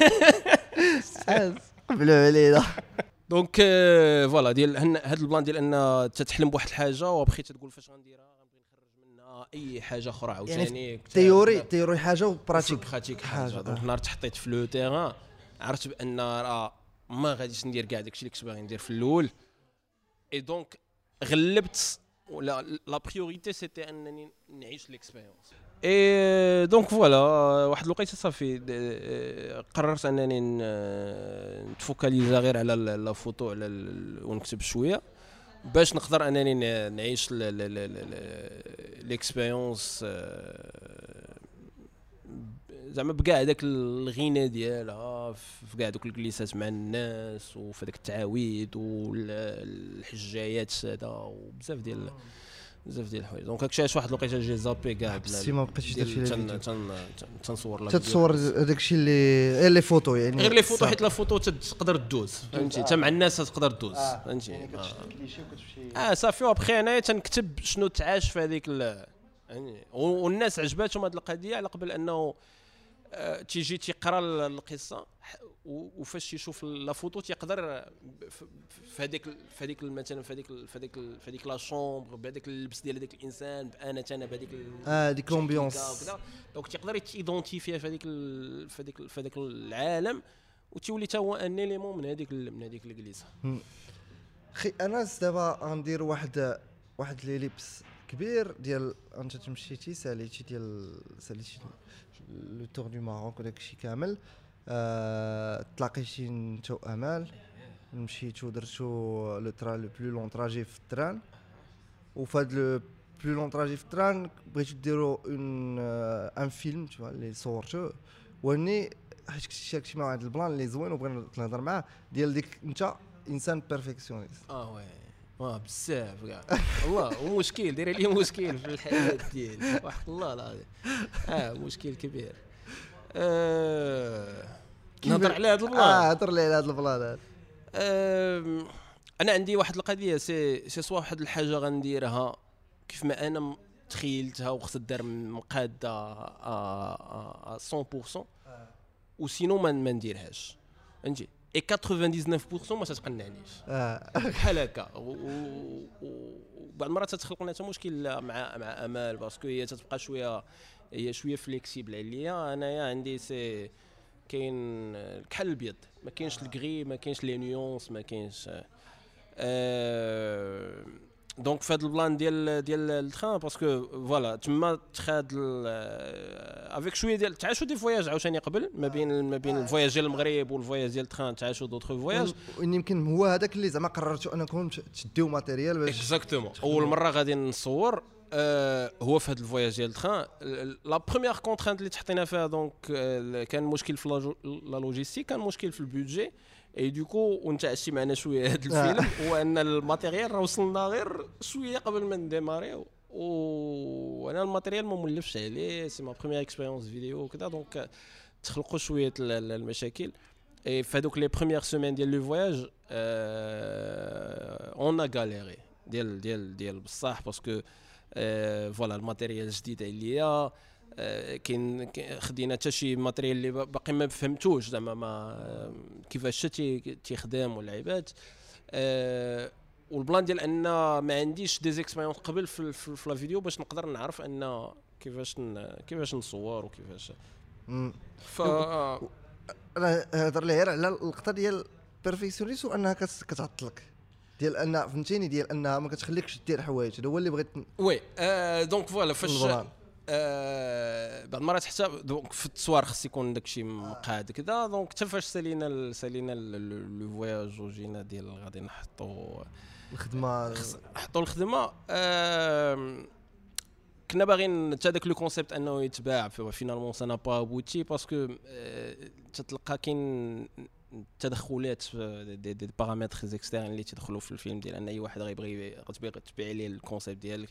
قبلوا علينا. donc voilà ديال هاد ال plan ديال أن تتحلم بواحد الحاجة وبغيت تقول فاش غنديرها غنبغي نخرج منها أي حاجة أخرى عاوتاني يعني théorie théorie حاجة و pratique pratique حاجة. donc نهار تحطيت في le terrain عرفت بأن راه ما غاديش ندير كاع داكشي اللي كنت باغي ندير في الأول. et donc غلبت ولا la priorité c'était أنني نعيش l'expérience et donc voilà واحد الوقيته صافي. قررت أنني نت focaliser غير على la photo على ونكتب شوية باش نقدر أنني نعيش l'expérience زعما بكاع داك الغنى ديالها في كاع دوك الجليسات مع الناس وفي داك التعاويد والحجايات هذا وبزاف ديال بزاف ديال الحوايج donc هادشي علاش واحد الوقيته j'ai zappé كاع بصي ما بقيتش. تن- تن- تنصور لا تتصور. هذاك الشيء اللي غير les photos يعني غير les photos. حيت la photo تقدر دوز فهمتي حتى مع الناس تقدر دوز آه، فهمتي يعني آه. آه صافي وابخي انايا تنكتب شنو تعاش في هذيك ال- يعني والناس عجباتهم هذه القضية على قبل انه آه، تيجي تيقرا ال- القصة وفاش يشوف la photo تيقدر في هذيك في هذيك مثلا في هذيك في هذيك في هذيك la chambre بهذاك اللبس ديال هذاك الإنسان بأنا أنا بهذيك آه ديك l'ambiance. donc تيقدر يت identifier في هذيك في هذيك في هذاك العالم وتولي حتى هو un élément من هذيك من هذيك الجليسة خي أنا دابا غندير واحد واحد لي ليبس كبير ديال أنت تمشيتي ساليتي ديال ساليتي لو تور دو ماروك وداك الشيء كامل. آه تلاقيتي انت وامال مشيتو درتو لو ترا لو بلو لون تراجي في التران. وفي هاد لو بلو لون تراجي في التران بغيتو ديرو اون ان فيلم تو اللي صورتو. واني حيت كنتي شاركتي مع واحد البلان اللي زوين وبغينا نهضر معاه ديال ديك انت إنسان perfectionniste آه oui. آه بزاف كاع. والله ومشكل داير لي مشكل في الحياة ديالي. وحق الله العظيم. آه مشكل كبير. آه نهضر على هذا آه ال plan هضر لي على هذا ال plan هذا آم، أنا عندي واحد القضية سي سي سوا واحد الحاجة غنديرها. كيف ما أنا تخيلتها وخصها دار مقادة ا 100% و sinon ما ما نديرهاش. فهمتي اي 99% ما تتقنعنيش آه. بحال هكا. وبعض المرات تتخلق لنا حتى مشكل مع مع أمال parce que هي تتبقى شوية هي شوية flexible عليا. انايا عندي c'est كاين الكحل الابيض ما كاينش الكغي ما كاينش les nuances ما كاينش آه donc في هذا ال plan ديال ديال ال train parce que voilà تما تخاد avec شوية ديال تعاشوا des voyages عاوتاني قبل ما بين ما بين ال voyage ديال المغرب وال voyage ديال ال train تعاشوا d'autres voyages يمكن هو هذاك اللي زعما قررتوا أنكم تديو matériel باش exactement أول مرة غادي نصور. آه هو في هذا ال voyage ديال ال train la première contrainte اللي تحطينا فيها donc آه كان مشكل في la jo- la logistique كان مشكل في ال budget et du coup وانت عشتي معنا شوية هذا الفيلم هو أن ال matériel راه وصلنا غير شوية قبل ما ن démarrer و. وأنا الماتيريال ما مولفش عليه c'est ma première expérience vidéo وكذا donc تخلقوا شوية ال- ال- المشاكل. et في هذوك les premières semaines ديال le voyage on a galéré ديال ديال ديال بصح parce que voilà ال matériel جديد عليا آه، كاين خدينا حتى شي matériel اللي باقي ما فهمتوش زعما ما كيفاش تي- تيخدم واللعيبات. آه، وال plan ديال أن ما عنديش des expériences قبل في, في, في la vidéo باش نقدر نعرف أن كيفاش كيفاش نصور وكيفاش. ف أنا هضر لي غير على اللقطه ديال perfectionniste وأنها كت- كتعطلك. ديال ان فهمتيني ديال أنها ما كتخليكش دير حوايج هذا هو اللي بغيت oui آه donc voilà فاش. آه بعض المرات حتى donc في التصوير خص يكون داكشي مقاد كذا donc حتى فاش سالينا ال- سالينا ال- ال- le voyage وجينا ديال غادي نحطو الخدمة حطوا الخدمة آم، كنا باغيين حتى داك le concept أنه يتباع finalement ça a pas abouti parce que آه، تتلقى كاين تدخلات في des, des paramètres externes اللي تيدخلوا في الفيلم ديال أن أي واحد غيبغي غتبغي تبيع ليه ال concept ديالك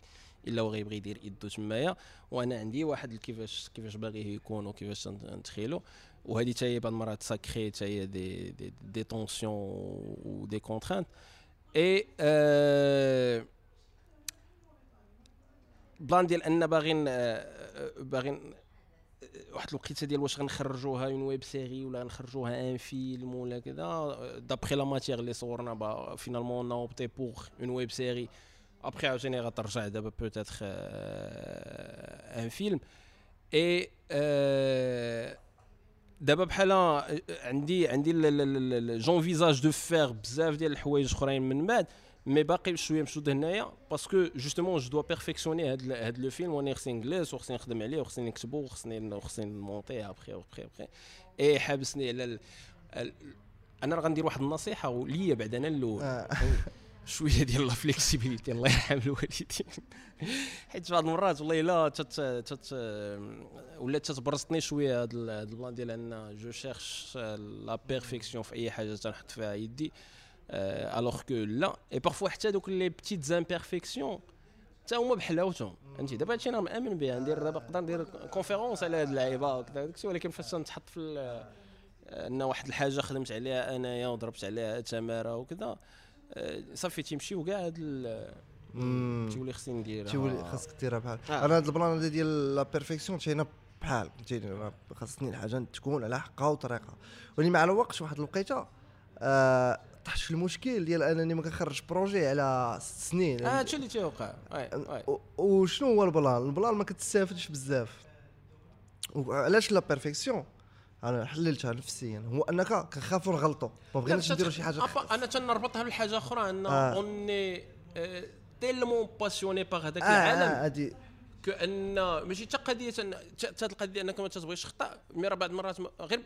إلا هو غيبغي يدير يدو تمايا. وأنا عندي واحد كيفاش كيفاش باغيه يكون وكيفاش نتخيلو وهذه حتى هي بعض المرات ça crée حتى هي des des, des tensions و des contraintes et آه plan ديال أن باغيين آه، آه، باغيين آه، واحد الوقيته ديال واش غنخرجوها en web série ولا غنخرجوها en film ولا كذا d'après la matière اللي صورنا ben finalement on a opté pour une web série. après عاوتاني غترجع دابا peut-être un film et دابا بحال عندي عندي j'envisage de faire بزاف ديال الحوايج اخرين من بعد mais باقي شوية مشدود هنايا parce que justement je dois perfectionner هاد هاد le film وأنا خصني نجلس وخصني نخدم عليه وخصني نكتبو وخصني وخصني نمونطيه ابخي ابخي ابخي اي حابسني على ال... ال... أنا راه غندير واحد النصيحه وليا بعد أنا الأول آه. شوية ديال la flexibilité الله يرحم الوالدين حيت بعض المرات والله الا تت تت ولات تتبرزطني شوية هاد ال plan ديال ان je cherche la perfection في اي حاجة تنحط فيها يدي alors que là et parfois حتى دوك les petites imperfections حتى هما بحلاوتهم فهمتي دابا هادشي أنا مامن به ندير دابا نقدر ندير conférence على هاد اللعيبه وكذا داكشي ولكن فاش نتحط في ان واحد الحاجة خدمت عليها انايا وضربت عليها تماره وكذا صافي تيمشيو كاع هاد. تيولي خصني نديرها تيولي خاصك ديرها بحال. أنا هاد ال plan هذا ديال la perfection تينا بحال فهمتيني خاصني الحاجة تكون على حقها وطريقها ولكن مع الوقت واحد الوقيته آه طحت في المشكل ديال انني ما كنخرج projet على ست سنين. آه هادشي اللي تيوقع. وشنو هو ال plan؟ ال plan ما كتستافدش بزاف. وعلاش la perfection أنا حللتها نفسيا. هو أنك كنخافوا نغلطوا ما بغيناش نديروا شي حاجة أنا تنربطها بحاجه أخرى أن آه. on est tellement passionné par هذاك آه العالم آه، هادي. كأن ماشي حتى قضيه حتى القضية أنك ما تبغيش تخطا mais راه بعض المرات غير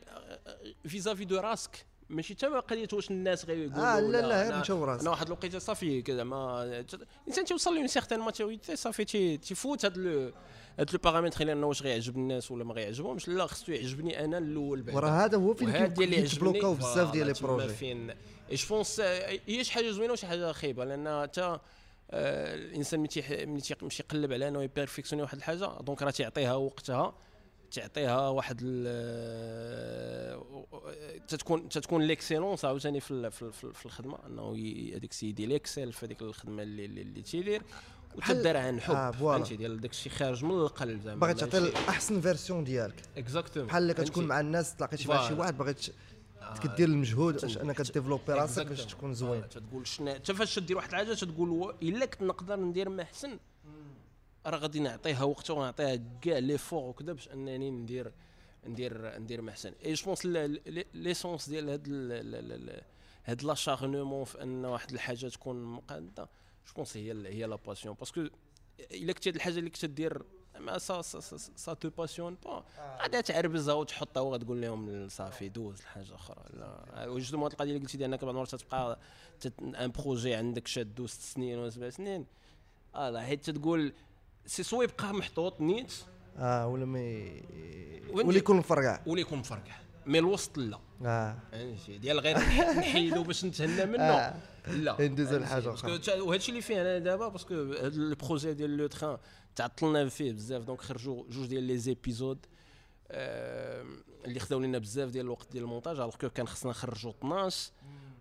vis-à-vis de راسك ماشي حتى قضيه واش الناس غيقولوا آه لا لا غير نشوف راسك. أنا واحد الوقيته صافي كذا ما الإنسان تيوصل ل une certaine maturité صافي تي- تيفوت هاد le هاد le paramètre اللي أنه واش غيعجب الناس ولا ما غيعجبهمش. لا خصو يعجبني أنا الأول بعدا. وراه هذا هو فين كيتبلوكاو بزاف ديال les تما projets فين. et je pense هي شي حاجة زوينة وشي حاجة خايبة لأن حتى آه، الإنسان ملي تيمشي يقلب على أنه ي perfectionner واحد الحاجة donc راه تيعطيها وقتها. تعطيها واحد تتكون تتكون l'excellence عاوتاني في في في في الخدمة إنه هذاك السيد اللي excelle في هذيك الخدمة اللي اللي, تيدير وتدار عن حب آه،. فهمتي؟ ديال داك الشيء خارج من القلب زعما باغي تعطي الأحسن version ديالك. exactement بحال اللي كتكون مع الناس تلاقيتي مع شي. واحد باغي ت- كدير المجهود باش أنك développer راسك باش. تكون زوين. آه، تتقول شنا حتى فاش تدير واحد الحاجة تتقول و- إلا كنت نقدر ندير ما أحسن راه غادي نعطيها وقتها ونعطيها كاع l'effort وكذا باش انني ندير ندير ندير ما احسن et je pense l'essence ديال هاد هاد l'acharnement في أن واحد الحاجة تكون مقادة je pense هي هي la passion parce que إلا كنتي هاد الحاجة اللي كنت دير ما ça ça ça, ça te passionne pas غادي تعربزها وتحطها وغتقول لهم صافي دوز لحاجه أخرى. لا. وجدوا هاد القضية اللي قلتي ديال أنك بعض المرات تبقى un projet عندك شادو ست سنين ولا سبع سنين. آه لا. حيت تقول سي سوا يبقى محطوط نيت. آه ولا ما ولا يكون مفرقع. ولا يكون مفرقع. mais الوسط لا. آه. فهمتي ديال غير نحيدو باش نتهنى منه. آه. لا. ندوزو فهمتي؟ لحاجة parce que أخرى. تا- وهادشي اللي فيه أنا دابا parce que هاد ال projet ديال le train تعطلنا فيه بزاف. donc خرجوا جوج ديال les épisodes آه، اللي خداو لنا بزاف ديال الوقت ديال المونتاج. alors كان خصنا نخرجوا 12 آه،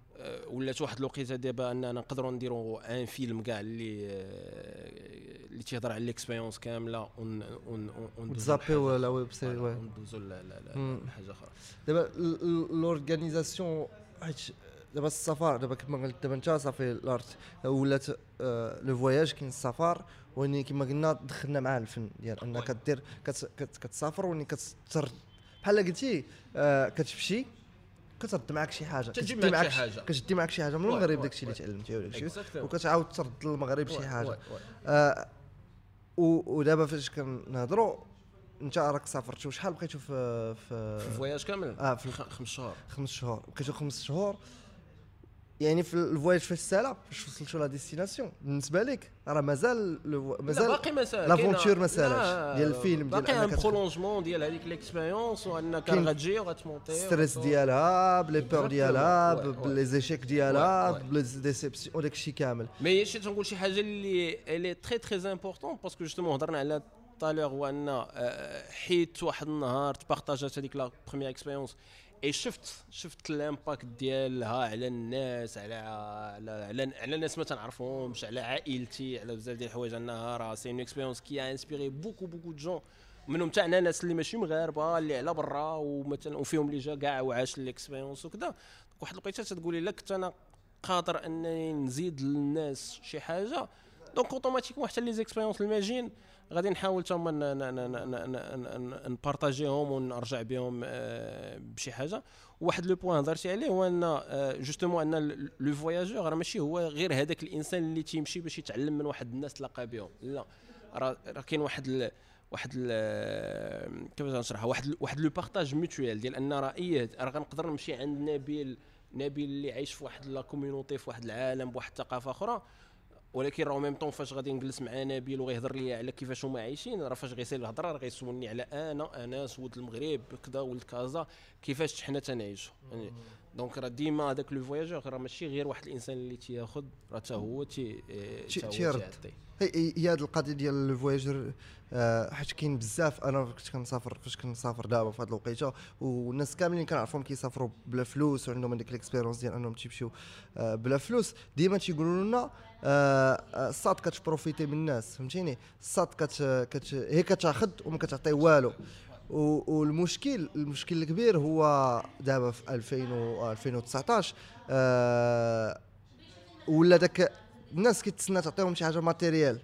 ولات واحد الوقيته دابا اننا نقدروا نديروا un film كاع اللي آه، اللي تيهضر على l'expérience كاملة ون ون تزابي ولا web série oui ندوزو لا لا لا. حاجة أخرى. دابا l'organisation حيت دابا السفر دابا كما قلت دابا انت صافي الـ art ولات آه، le voyage كاين السفر واني كما قلنا دخلنا معاه الفن ديال أنك كدير كت- كتسافر واني كتر بحال قلتي آه، كتمشي كترد معك شي حاجة تجي كتدي معك شي حاجة. كتدي معك شي حاجة من المغرب داكشي اللي. تعلمتي ولا Exactly. وكتعاود ترد للمغرب شي حاجة. آه، ودابا فاش كنهضروا انت راك سافرت شحال بقيتو في في الفواياج كامل آه، في خمس شهور خمس شهور بقيتو خمس شهور يعني في الـ voyage فاش سالا فاش وصلتوا la destination بالنسبة لك راه مازال مازال باقي ما سال l'aventure ما سالاتش ديال الفيلم ديال باقي ان prolongement ديال هذيك l'expérience وأنك غتجي وغت monter stress ديالها ب les peurs. ديالها. ب les échecs ديالها. ب les déceptions وداك الشيء كامل mais شي تنقول شي حاجة اللي اللي très très important parce que justement هضرنا على tout à l'heure هو ان حيت واحد النهار ت partage ات هذيك la première expérience et شفت شفت الـ impact ديالها على الناس على على على, على ناس ما تنعرفهمش على عائلتي على بزاف ديال الحوايج انها راه c'est une expérience qui inspirait beaucoup beaucoup de gens منهم تاع ناس اللي ماشي مغاربة اللي على برا ومثلا وفيهم اللي جا كاع وعاش الـ expérience وكذا واحد الوقيتة تتقولي لا كنت أنا قادر أنني نزيد للناس شي حاجة. donc automatiquement حتى les expériences الماجين غادي نحاول ن- ن partager هم ونرجع بهم آه، بشي حاجة. واحد le point هضرتي عليه هو أن آه، justement أن le voyageur راه ماشي هو غير هذاك الإنسان اللي تيمشي باش يتعلم من واحد الناس تلاقى بهم. لا راه كاين واحد ال واحد ال كيفاش نشرحها؟ واحد ال- واحد le partage mutuel ديال أن راه إيه راه غنقدر نمشي عند نبيل نبيل اللي عايش في واحد la communauté في واحد العالم بواحد الثقافه أخرى. ولكن راه même temps فاش غادي نجلس مع نبيل وغيهضر لي على كيفاش هما عايشين راه فاش غيسير الهضرة راه غيسولني على أنا أنا ولد المغرب كذا ولد كازا كيفاش حنا تنعيشوا. يعني donc راه ديما هذاك le voyageur راه ماشي غير واحد الإنسان اللي تياخذ راه حتى هو تي تيرد. هي هاد القضية ديال الـ voyageur آه، حيت كاين بزاف. أنا كنت كنسافر فاش كنسافر دابا في هاد الوقيتة والناس كاملين كنعرفهم كيسافروا بلا فلوس وعندهم هذيك الـ expérience ديال أنهم تيمشيو آه، بلا فلوس. ديما تيقولوا لنا آه، الصاد كت profiter من الناس فهمتيني؟ الصاد كت, هي كتاخذ وما كتعطي والو. والمشكل المشكل الكبير هو دابا في 2000 و 2019 آه، ولا داك الناس كتسنى تعطيهم شي حاجة matériel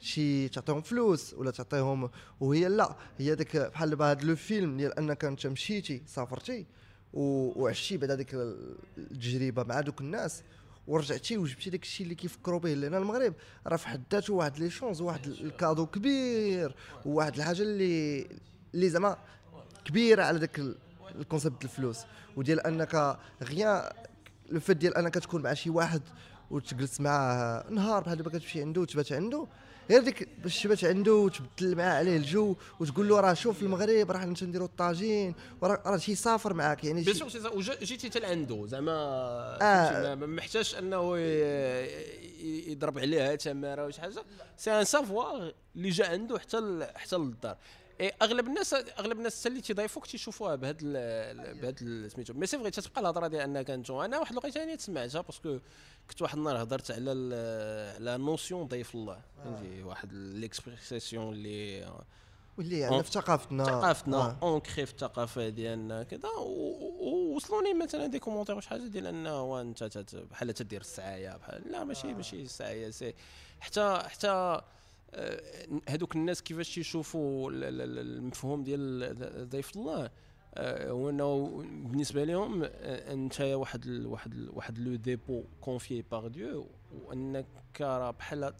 شي تعطيهم فلوس ولا تعطيهم وهي لا هي داك بحال دابا هاد le film ديال أنك أنت مشيتي سافرتي وعشتي بعد هذيك التجربة مع دوك الناس ورجعتي وجبتي داك الشيء اللي كيفكروا به لأن المغرب راه في حد ذاته واحد les chances واحد الكادو كبير وواحد الحاجة اللي اللي زعما كبيرة على ال- الـ concept الفلوس وديال أنك rien لو ديال أنك تكون مع شي واحد وتجلس معاه نهار بحال دابا كتمشي عنده وتبات عنده غير ديك باش تبات عنده وتبدل معاه عليه الجو وتقول له راه شوف المغرب راه حنا تنديروا الطاجين وراه راه شي سافر معاك. يعني بيان سور وجيتي حتى لعندو زعما آه. ما- محتاجش أنه يضرب عليها تمارة ولا شي حاجة. c'est un savoir اللي جا عنده حتى حتى للدار. اي أغلب الناس أغلب الناس اللي تيضيفوك تيشوفوها بهاد بهاد سميتو. mais c'est vrai تتبقى الهضرة ديال انك انتو أنا واحد الوقيتة ثاني سمعتها parce que كنت واحد النهار هضرت على على notion ضيف الله. فهمتي؟ واحد l'expression اللي واللي عندنا آه. في ثقافتنا. ثقافتنا. آه. ancré في الثقافة ديالنا كذا. ووصلوني مثلا des commentaires وشي حاجة ديال أنه هو انت بحال تدير السعاية بحال لا ماشي ماشي السعاية c'est. حتى حتى آه، هذوك الناس كيفاش ال- المفهوم ديال ضيف الله؟ آه، هو إنه بالنسبة لهم آه، أنت واحد ال واحد ال واحد le dépôt confié par Dieu وأنك راه بحال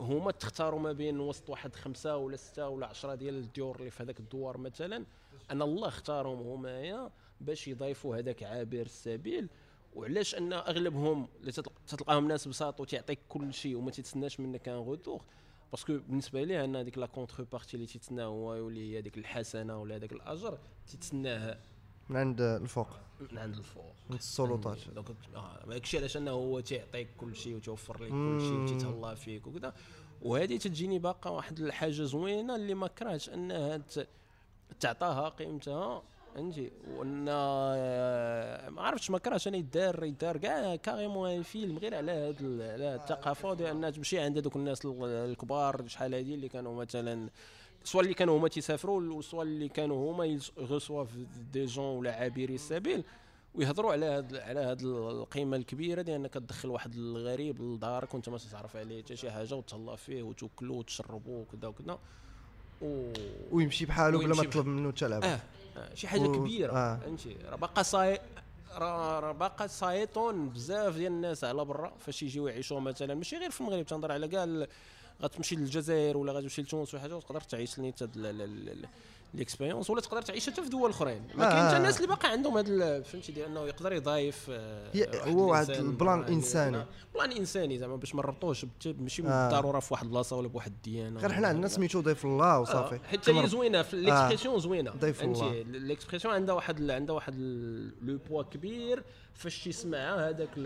هما تختاروا ما بين وسط واحد خمسة ولا ستة ولا عشرة ديال الديور اللي في هذاك الدوار مثلا. ان الله اختارهم همايا باش يضيفوا هذاك عابر السبيل. وعلاش؟ أن أغلبهم اللي تتلق- تتلقاهم ناس بساط وتعطيك كل شيء وما تتسناش منك أن retour parce que بالنسبة ليه ان هذيك la contrepartie اللي تيتسناه هو يولي هي هذيك الحسنة ولا هذاك الأجر تتسناه من عند الفوق. من عند الفوق. من السلطات. donc آه داكشي علاش أنه هو تيعطيك كل شيء وتوفر لك كل شيء. وتيتهلا فيك وكذا. وهذه تتجيني باقا واحد الحاجة زوينة اللي ما كرهتش أنها تعطاها قيمتها. فهمتي وأن آه، ما عرفتش ما كرهتش أنا يدار يدار كاع carrément un film غير على هاد على الثقافة ديال أنها تمشي عند هذوك الناس ال- الكبار شحال هادي اللي كانوا مثلا سواء اللي كانوا هما تيسافروا سواء اللي كانوا هما يغسواف دي جون ولا عابري السبيل ويهضروا على هاد على هاد القيمة الكبيرة ديال أنك تدخل واحد الغريب لدارك وأنت ما تعرف عليه حتى شي حاجة وتهلا فيه وتاكلو وتشربو وكذا وكذا. و ويمشي بحاله بلا ما تطلب منه حتى لعبه آه، شي حاجة و- كبيرة آه. فهمتي راه باقا صاي راه باقا صايطون بزاف ديال الناس على برا فاش يجيو يعيشوا مثلا ماشي غير في المغرب تنهضر على كاع غتمشي للجزائر ولا غتمشي لتونس ولا حاجة وتقدر تعيش حتى l'expérience ولا تقدر تعيش حتى في دول أخرين ما آه. كاين حتى الناس اللي باقا عندهم هذا فهمتي ديال أنه يقدر يضايف آه، هو واحد الـ plan. يعني- plan انساني زعما باش ما نربطوش ماشي آه. بالضرورة في واحد البلاصة ولا بواحد الديانة غير حنا عندنا سميتو ضيف الله وصافي آه، حتى هي زوينة في l'expression زوينة ضيف الله. l'expression عندها واحد عندها واحد le poids كبير فاش تسمعها هذاك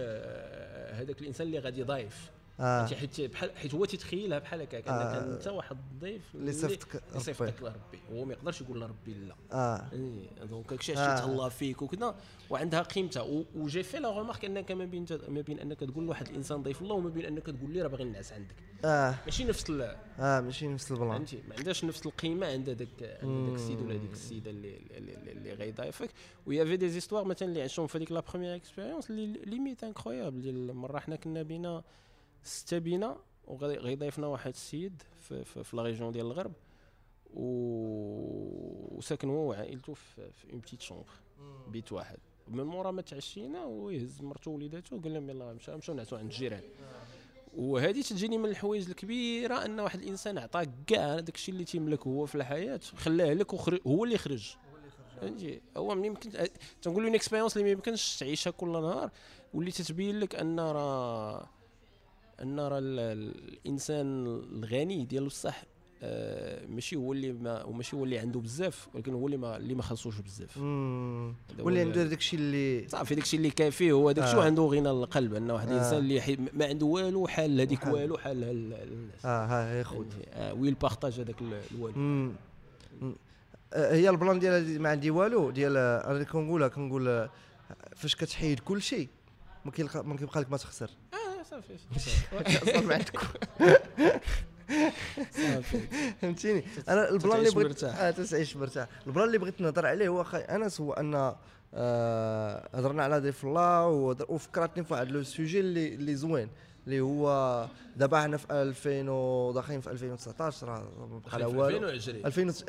هذاك الإنسان اللي غادي ضايف فهمتي حيت بحال حيت هو تيتخيلها بحال هكاك آه. انك انت واحد الضيف اللي صيفطك اللي. صيفطك لربي. هو ما يقدرش يقول لربي لا. آه. إيه، donc آه. علاش تهلا فيك وكذا وعندها قيمتها. و j'ai fait la remarque أنك ما بين ما بين أنك تقول لواحد الإنسان ضيف الله وما بين أنك تقول لي راه باغي نعس عندك. آه. ماشي نفس ال- آه ماشي نفس ال plan. فهمتي؟ ما عندهاش نفس القيمة عند داك عند داك السيد ولا ديك السيدة اللي اللي, اللي, اللي غيضايفك و y avait des histoires مثلا اللي عشتهم في هذيك la première expérience اللي limite incroyable ديال مرة حنا كنا بينا ستة بينا وغيضيفنا واحد السيد في, في, في la région ديال الغرب. و... وساكن هو وعائلته في, في une petite chambre بيت واحد. من مورا ما تعشينا هو يهز مرته ووليداته وقال لهم يلاه نمشيو نمشيو نعسو عند الجيران. وهذه تجيني من الحوايج الكبيرة أن واحد الإنسان عطاك كاع داك الشيء اللي تيملك هو في الحياة خلاه لك وخرج هو اللي خرج. فهمتي؟ هو ما يمكن تنقول une expérience اللي ما يمكنش تعيشها كل نهار واللي تتبين لك أن راه أن راه ال- الإنسان الغني ديال بصح آه ماشي هو اللي ما وماشي هو اللي عنده بزاف ولكن هو اللي ما اللي ما خاصوش بزاف واللي اللي- عنده داك الشيء اللي صافي داكشي اللي كافيه هو داكشي آه. وعنده غنى القلب أن واحد آه. الإنسان اللي حي- ما عنده والو حال هذيك. والو حال الناس آه ها هي خوت آه ويل بارطاج هذاك ال- الوالو. آه، هي البلان ديالها دي- ما عندي والو ديال آه، أنا كنقولها كنقول آه، فاش كتحيد كل شيء ما كيبقى لك ما تخسر صافي أصلا ما عندكم صافي. فهمتيني؟ أنا ال plan اللي بغيت. آه تتعيش مرتاح. ال plan اللي بغيت نهضر عليه هو أخي أنس هو أن آه، هضرنا على ضيف الله وفكرتني في واحد le sujet اللي اللي زوين اللي هو دابا حنا في 2000 وداخلين في 2019 راه بقى لا والو. 2020 2000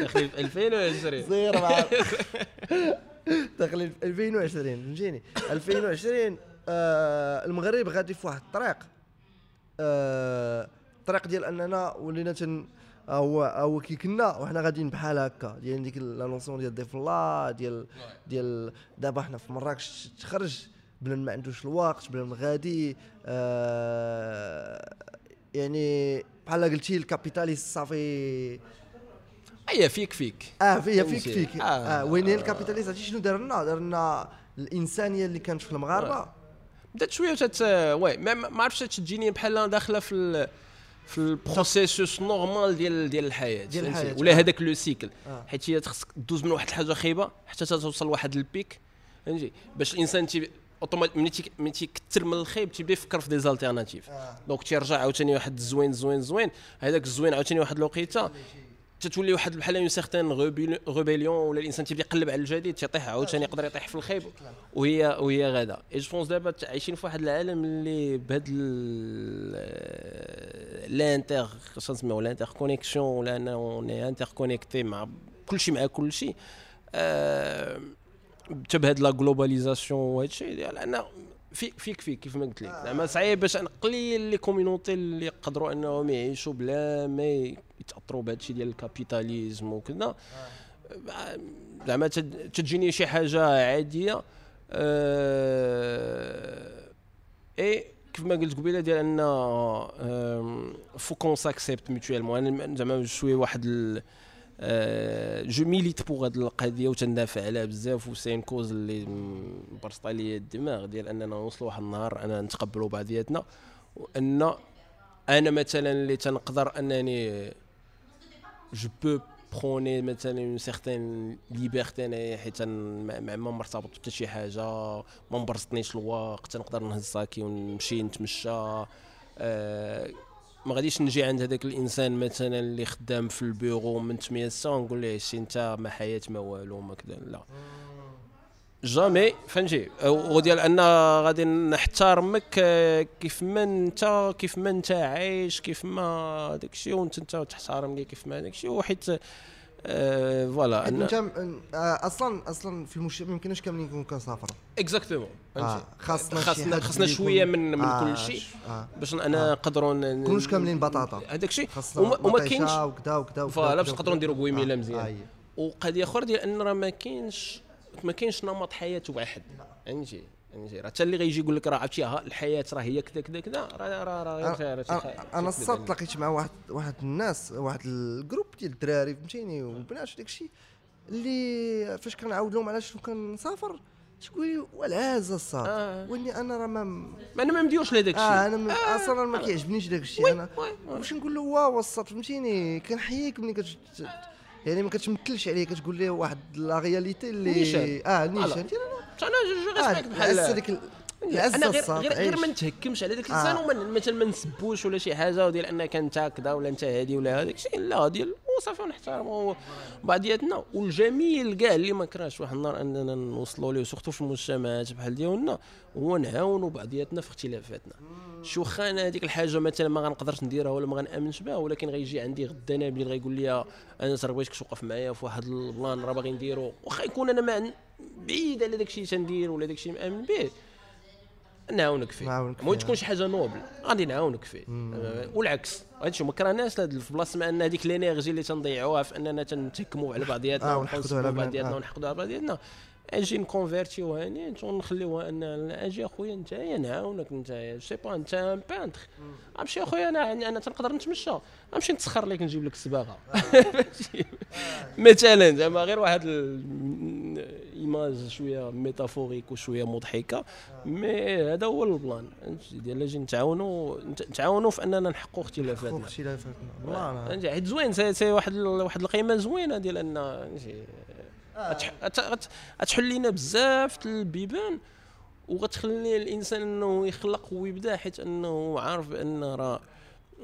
داخلين في 2020 صغير في 2020 فهمتيني؟ 2020 آه المغرب غادي في واحد الطريق. آه الطريق ديال أننا ولينا تن هو هو كي كنا وحنا غاديين بحال هكا. ديال ديك لا ديال ضيف الله ديال ديال دابا حنا في مراكش تخرج. بنادم ما عندوش الوقت بنادم غادي. آه يعني بحال قلتي ال capitaliste صافي اي فيك فيك آه فيا فيك. فيك آه. آه, وين هي ال capitalisme عرفتي شنو دار لنا دار لنا الانسانيه اللي كانت في المغاربه بدات شوية تت oui ما عرفتش تجيني بحال داخله في ال... في ال processus normal ديال ديال الحياة ديال؟ الحياة، ولا آه. هذاك le cycle آه. حيت هي خصك دوز من واحد الحاجة خايبه حتى توصل لواحد ال pic فهمتي باش الانسان تي automat ملي تي- ملي تيكثر من الخايب تيبدا يفكر في des alternatives آه. donc تيرجع عاوتاني واحد الزوين زوين زوين هذاك الزوين عاوتاني واحد الوقيته تتولي واحد بحال une certaine rébellion ولا الإنسان تيبدا يقلب على الجديد تيطيح عاوتاني يقدر يطيح في الخايب وهي وهي غادا et je pense دابا عايشين في واحد العالم اللي بهاد ال- l'inter خاص نسميو l'interconnexion ولا on est interconnectés مع كلشي مع كلشي. آه، حتى بهاد la globalisation وهاد الشيء لأن فيك فيك فيك كيف ما قلت لك. زعما صعيب باش قليل les communautés اللي يقدروا أنهم يعيشوا بلا ما يتاثروا بهذا الشيء ديال ال capitalisme وكذا. زعما تد- تجيني شي حاجة عادية أه اي كيف ما قلت قبيلة ديال أن faut qu'on s'accepte mutuellement أنا زعما شوية واحد آه، je milite pour هاد القضية وتندافع عليها بزاف و c'est une cause اللي مبرسطه لي الدماغ ديال أننا نوصلوا واحد النهار أنا نتقبلوا بعضياتنا وان أنا مثلا اللي تنقدر أنني je peux prôner مثلا une certaine liberté انايا حيت ما مرتبط حتى شي حاجة ما مبرزطنيش الوقت نقدر نهز ساكي ونمشي نتمشى. آه ما غاديش نجي عند هذاك الإنسان مثلا اللي خدام في البيرو من 8 ساعه ونقول له شي أنت ما حياة ما والو ما كذا لا. jamais فهمتي وديال أن غادي نحترمك آه، كيف ما انت كيف ما انت عايش كيف ما داكشي وانت انت تحترمني كيف ما داكشي وحيت آه voilà انت آه، أصلا أصلا في المجتمع ما يمكنش كاملين نكونوا كنسافروا exactement آه، خاصنا خاصنا خاصنا شوية من من آه، كل شيء آه. باش أنا آه. نقدروا نكونوش كاملين بطاطا هذاك الشيء وما, كاينش وكذا وكذا voilà باش نقدروا نديروا. قويميله آه، مزيان. آه،. وقضية أخرى ديال أن راه ما كاينش ما كاينش نمط حياه واحد فهمتي فهمتي راه حتى اللي غيجي يقول لك راه عرفتي الحياة راه هي كذا كذا كذا راه راه راه غير راه أنا الصاد. تلاقيت مع واحد واحد الناس واحد ال groupe ديال الدراري فهمتيني والبنات وداك الشيء اللي فاش كنعاود لهم علاش كنسافر تقول لي والعازه الصاد آه. واني أنا راه ما أنا ما مديوش لهذاك الشيء آه أنا م- أصلا ما كيعجبنيش داك الشيء أنا. واش نقول له واو الصاد فهمتيني كنحييك ملي كت يعني ما كتمثلش عليه كتقول ليه واحد la réalité اللي نيشان. آه. نيشان أنا je آه respecte بحال ديك أنا غير غير, غير ما. نتهكمش على ذاك آه. الانسان وما مثلا ما نسبوش ولا شي حاجة وديال انك انت كذا ولا أنت هادي ولا هذاك الشيء لا ديال وصافي ونحترموا بعضياتنا والجميل كاع اللي ما كرهش واحد النهار أننا نوصلوا ليه surtout في المجتمعات بحال ديالنا هو نعاونوا بعضياتنا في اختلافاتنا شو واخا أنا هذيك الحاجة مثلا ما غنقدرش نديرها ولا ما غنأمنش بها ولكن غيجي عندي غدا نبيل غيقول لي أنا بغيتك توقف معايا في واحد ال plan راه باغي نديرو. واخا يكون أنا ما بعيد على داك الشيء تندير ولا داك الشيء مأمن به نعاونك فيه. فيه. تكون شي حاجة noble غادي نعاونك فيه. آه، والعكس هادشي ما كرهناش في بلاصه ما أن هذيك ال énergie اللي تنضيعوها في أننا تنتهكموا على بعضياتنا آه، ونحقدوا على نسبوا بنات، بعضياتنا آه. ونحقدوا على بعضياتنا. أجي نكونفيرتيو هاني ونخليوها ان أجي اخويا انت نعاونك انت سي با انت ان بانتر. امشي اخويا أنا أنا تنقدر نتمشى. نمشي نتسخر لك نجيب لك الصباغه مثلا زعما غير واحد ايماج شوية ميتافوريك وشوية مضحكة مي هذا هو البلان. ديال أجي نتعاونوا نتعاونوا في اننا نحققوا اختلافاتنا. اختلافاتنا. والله. فهمتي حيت زوين سي واحد واحد القيمة زوينة ديال ان غتحل لينا بزاف البيبان وغتخلي الإنسان إنه يخلق ويبدأ حيت إنه عارف بأن راه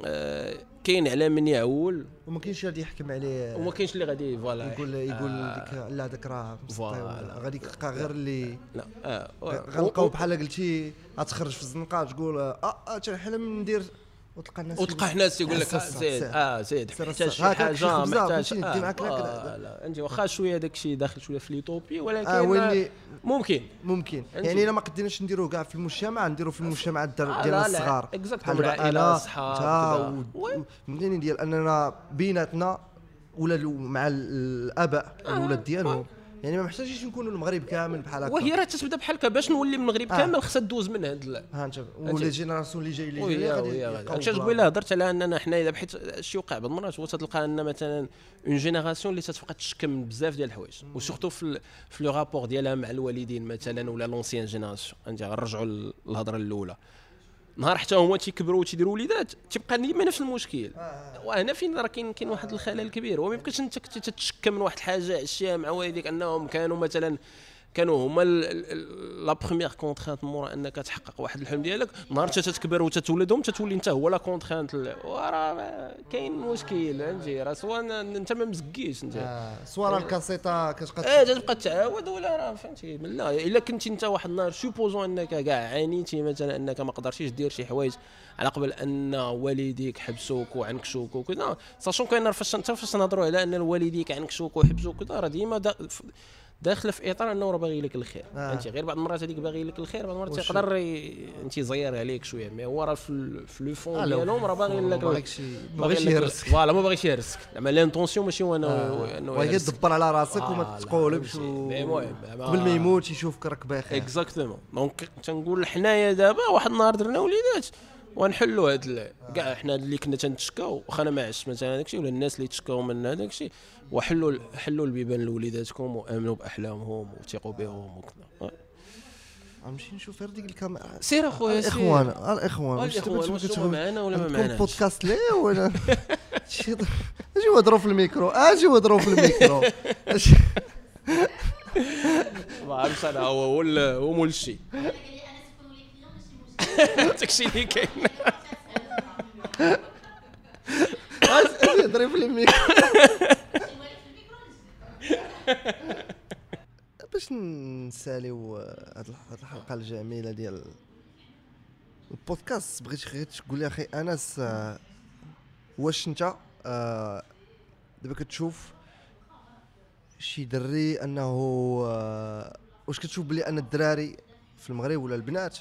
آه، كاين على من يعول. وما كاينش اللي يحكم عليه وما كاينش اللي غادي voilà يقول يقول آه، ديك لا هذاك راه غادي يلقى غير اللي لا غنلقاو بحال قلتي غتخرج في الزنقة تقول آه تنحلم ندير وتلقى الناس وتلقى ناس يقول لك آه، زيد آه زيد حتى شي حاجة محتاج ندي لا لا انت آه، واخا شوية داك الشيء داخل شوية في l'utopie ولكن آه،, آه ممكن. ممكن. يعني إلا ما قدرناش نديروه كاع في المجتمع نديروه في المجتمع ديال الصغار. بحال العائله الصحاب ديال أننا بيناتنا ولا مع الأباء الأولاد ديالهم. يعني ما محتاجينش نكونوا المغرب كامل بحال هكا. وهي راه تتبدا بحال هكا باش نولي من المغرب آه. كامل خصها دوز من هاد ها انت ولا génération اللي جاي اللي غادي بلا- قبيلة هضرت على أننا حنا اذا بحيت الشيء وقع بعض المرات هو تلقى أن مثلا une génération اللي تتبقى تشكم بزاف ديال الحوايج. و surtout في ال- في le rapport ديالها مع الوالدين مثلا ولا l'ancienne génération انت غنرجعوا للهضرة الأولى. نهار حتى هما تيكبروا وتيديروا وليدات. تيبقى ديما نفس المشكل. وهنا فين راه كاين كاين واحد الخلل كبير. وما يمكنش أنت كنت تتشكى من واحد الحاجة عشتيها مع والديك أنهم كانوا مثلا كانوا هما la première contrainte مورا انك تحقق واحد الحلم ديالك. نهار تتكبر وتتولدهم تتولي انت هو la contrainte وراه كاين مشكل فهمتي راه سواء ن- انت ما مزكيش انت. آه، صوره الكاسيطه كتبقى إيه تبقى تعاود ولا راه فهمتي. من لا إلا كنتي انت واحد النهار supposons انك كاع عانيتي مثلا انك ما قدرتيش دير شي حوايج على قبل أن والديك حبسوك وعنكشوك وكذا. sachant كاين راه فاش انت فاش نهضروا على أن والديك عنكشوك وحبسوك وكذا راه ديما داخله في اطار انه راه باغي لك الخير آه. فهمتي غير بعض المرات هذيك باغي لك الخير بعض المرات ي- انت يزير عليك شوية mais هو راه في le آه، fond لا، ديالهم راه باغي لك ما باغي باغيش يهرسك. voilà ما باغيش يهرسك زعما l'intention ماشي هو انه وهي يهرسك. تدبر على راسك وما آه، لا، تقولبش فهمتي. و- mais المهم، ما- قبل ما يموت يشوفك راك بخير exactement donc تنقول حنايا دابا واحد النهار درنا وليدات ونحلوا هاد كاع حنا اللي كنا تنتشكاو واخا أنا ما عشت مثلا هذاك الشيء ولا الناس اللي تشكاو من هذاك الشيء وحلوا حلوا البيبان لوليداتكم وآمنوا بأحلامهم وثقوا بهم وكذا. غنمشي نشوف غير ديك الكاميرا. سير أخويا سير. الإخوان الإخوان واش معانا ولا ما معناش؟ بودكاست ليه؟ ولا أجي وهضروا في الميكرو أجي وهضروا في الميكرو. ما عرفتش أنا هو هو مول الشيء اللي كاين هضري في الميكرو باش نساليو هاد الح- هاد الحلقة الجميلة ديال البودكاست بغيت غير تقول لي أخي أنس واش أنت آه، دابا كتشوف شي دري أنه آه، واش كتشوف بلي أن الدراري في المغرب ولا البنات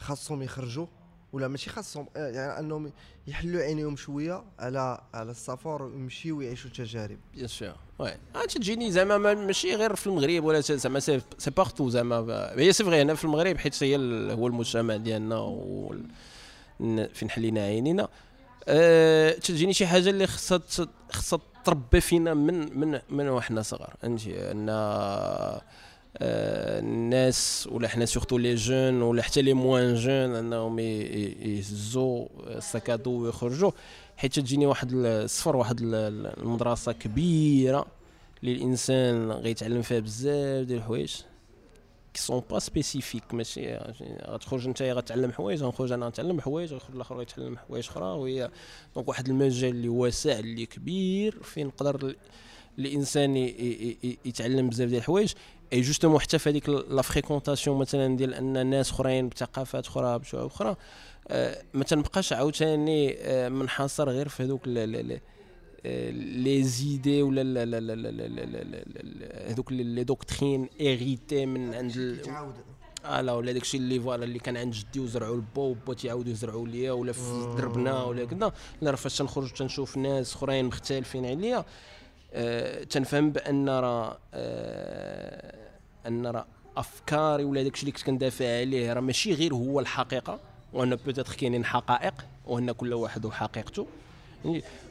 خاصهم يخرجوا ولا ماشي خاصهم؟ آه، يعني أنهم يحلوا عينيهم شوية على على السفر ويمشيو ويعيشوا تجارب. bien sûr oui تجيني زعما ما- ماشي غير في المغرب ولا زعما c'est partout زعما. هي c'est vrai هنا في المغرب حيت هي هو المجتمع ديالنا وال- فين حلينا عينينا. أه تجيني شي حاجة اللي خصها خصها تربى فينا من من من وحنا صغار. فهمتي؟ أن الناس ولا حنا surtout les jeunes ولا حتى les moins jeunes انهم يهزوا ال sac à dos ويخرجوا حيت تجيني واحد السفر واحد ال- ال- المدرسة كبيره اللي الانسان غيتعلم فيها بزاف ديال الحوايج qui sont pas spécifiques ماشي غتخرج انت غتعلم حوايج غنخرج أنا نتعلم حوايج غيخرج الآخر غيتعلم حوايج أخرى وهي donc واحد المجال اللي واسع اللي كبير فين يقدر ال- الانسان يتعلم بزاف ديال الحوايج et justement حتى في هذيك la fréquentation مثلا ديال ان ناس اخرين بثقافات أخرى بشعوب أخرى ما تنبقاش عاوتاني منحصر غير في هذوك les idées ولا هذوك les doctrines héritées من عند الا ولا داكشي اللي voilà اللي كان عند جدي وزرعوا لبا وبا تيعاودوا يزرعوا ليا ولا في دربنا ولا كذا لا فاش تنخرج تنشوف ناس اخرين مختلفين عليا تنفهم بأن راه آه أن راه أفكاري ولا داكشي اللي كنت كندافع عليه راه ماشي غير هو الحقيقة وأن peut-être كاينين حقائق وأن كل واحد وحقيقته.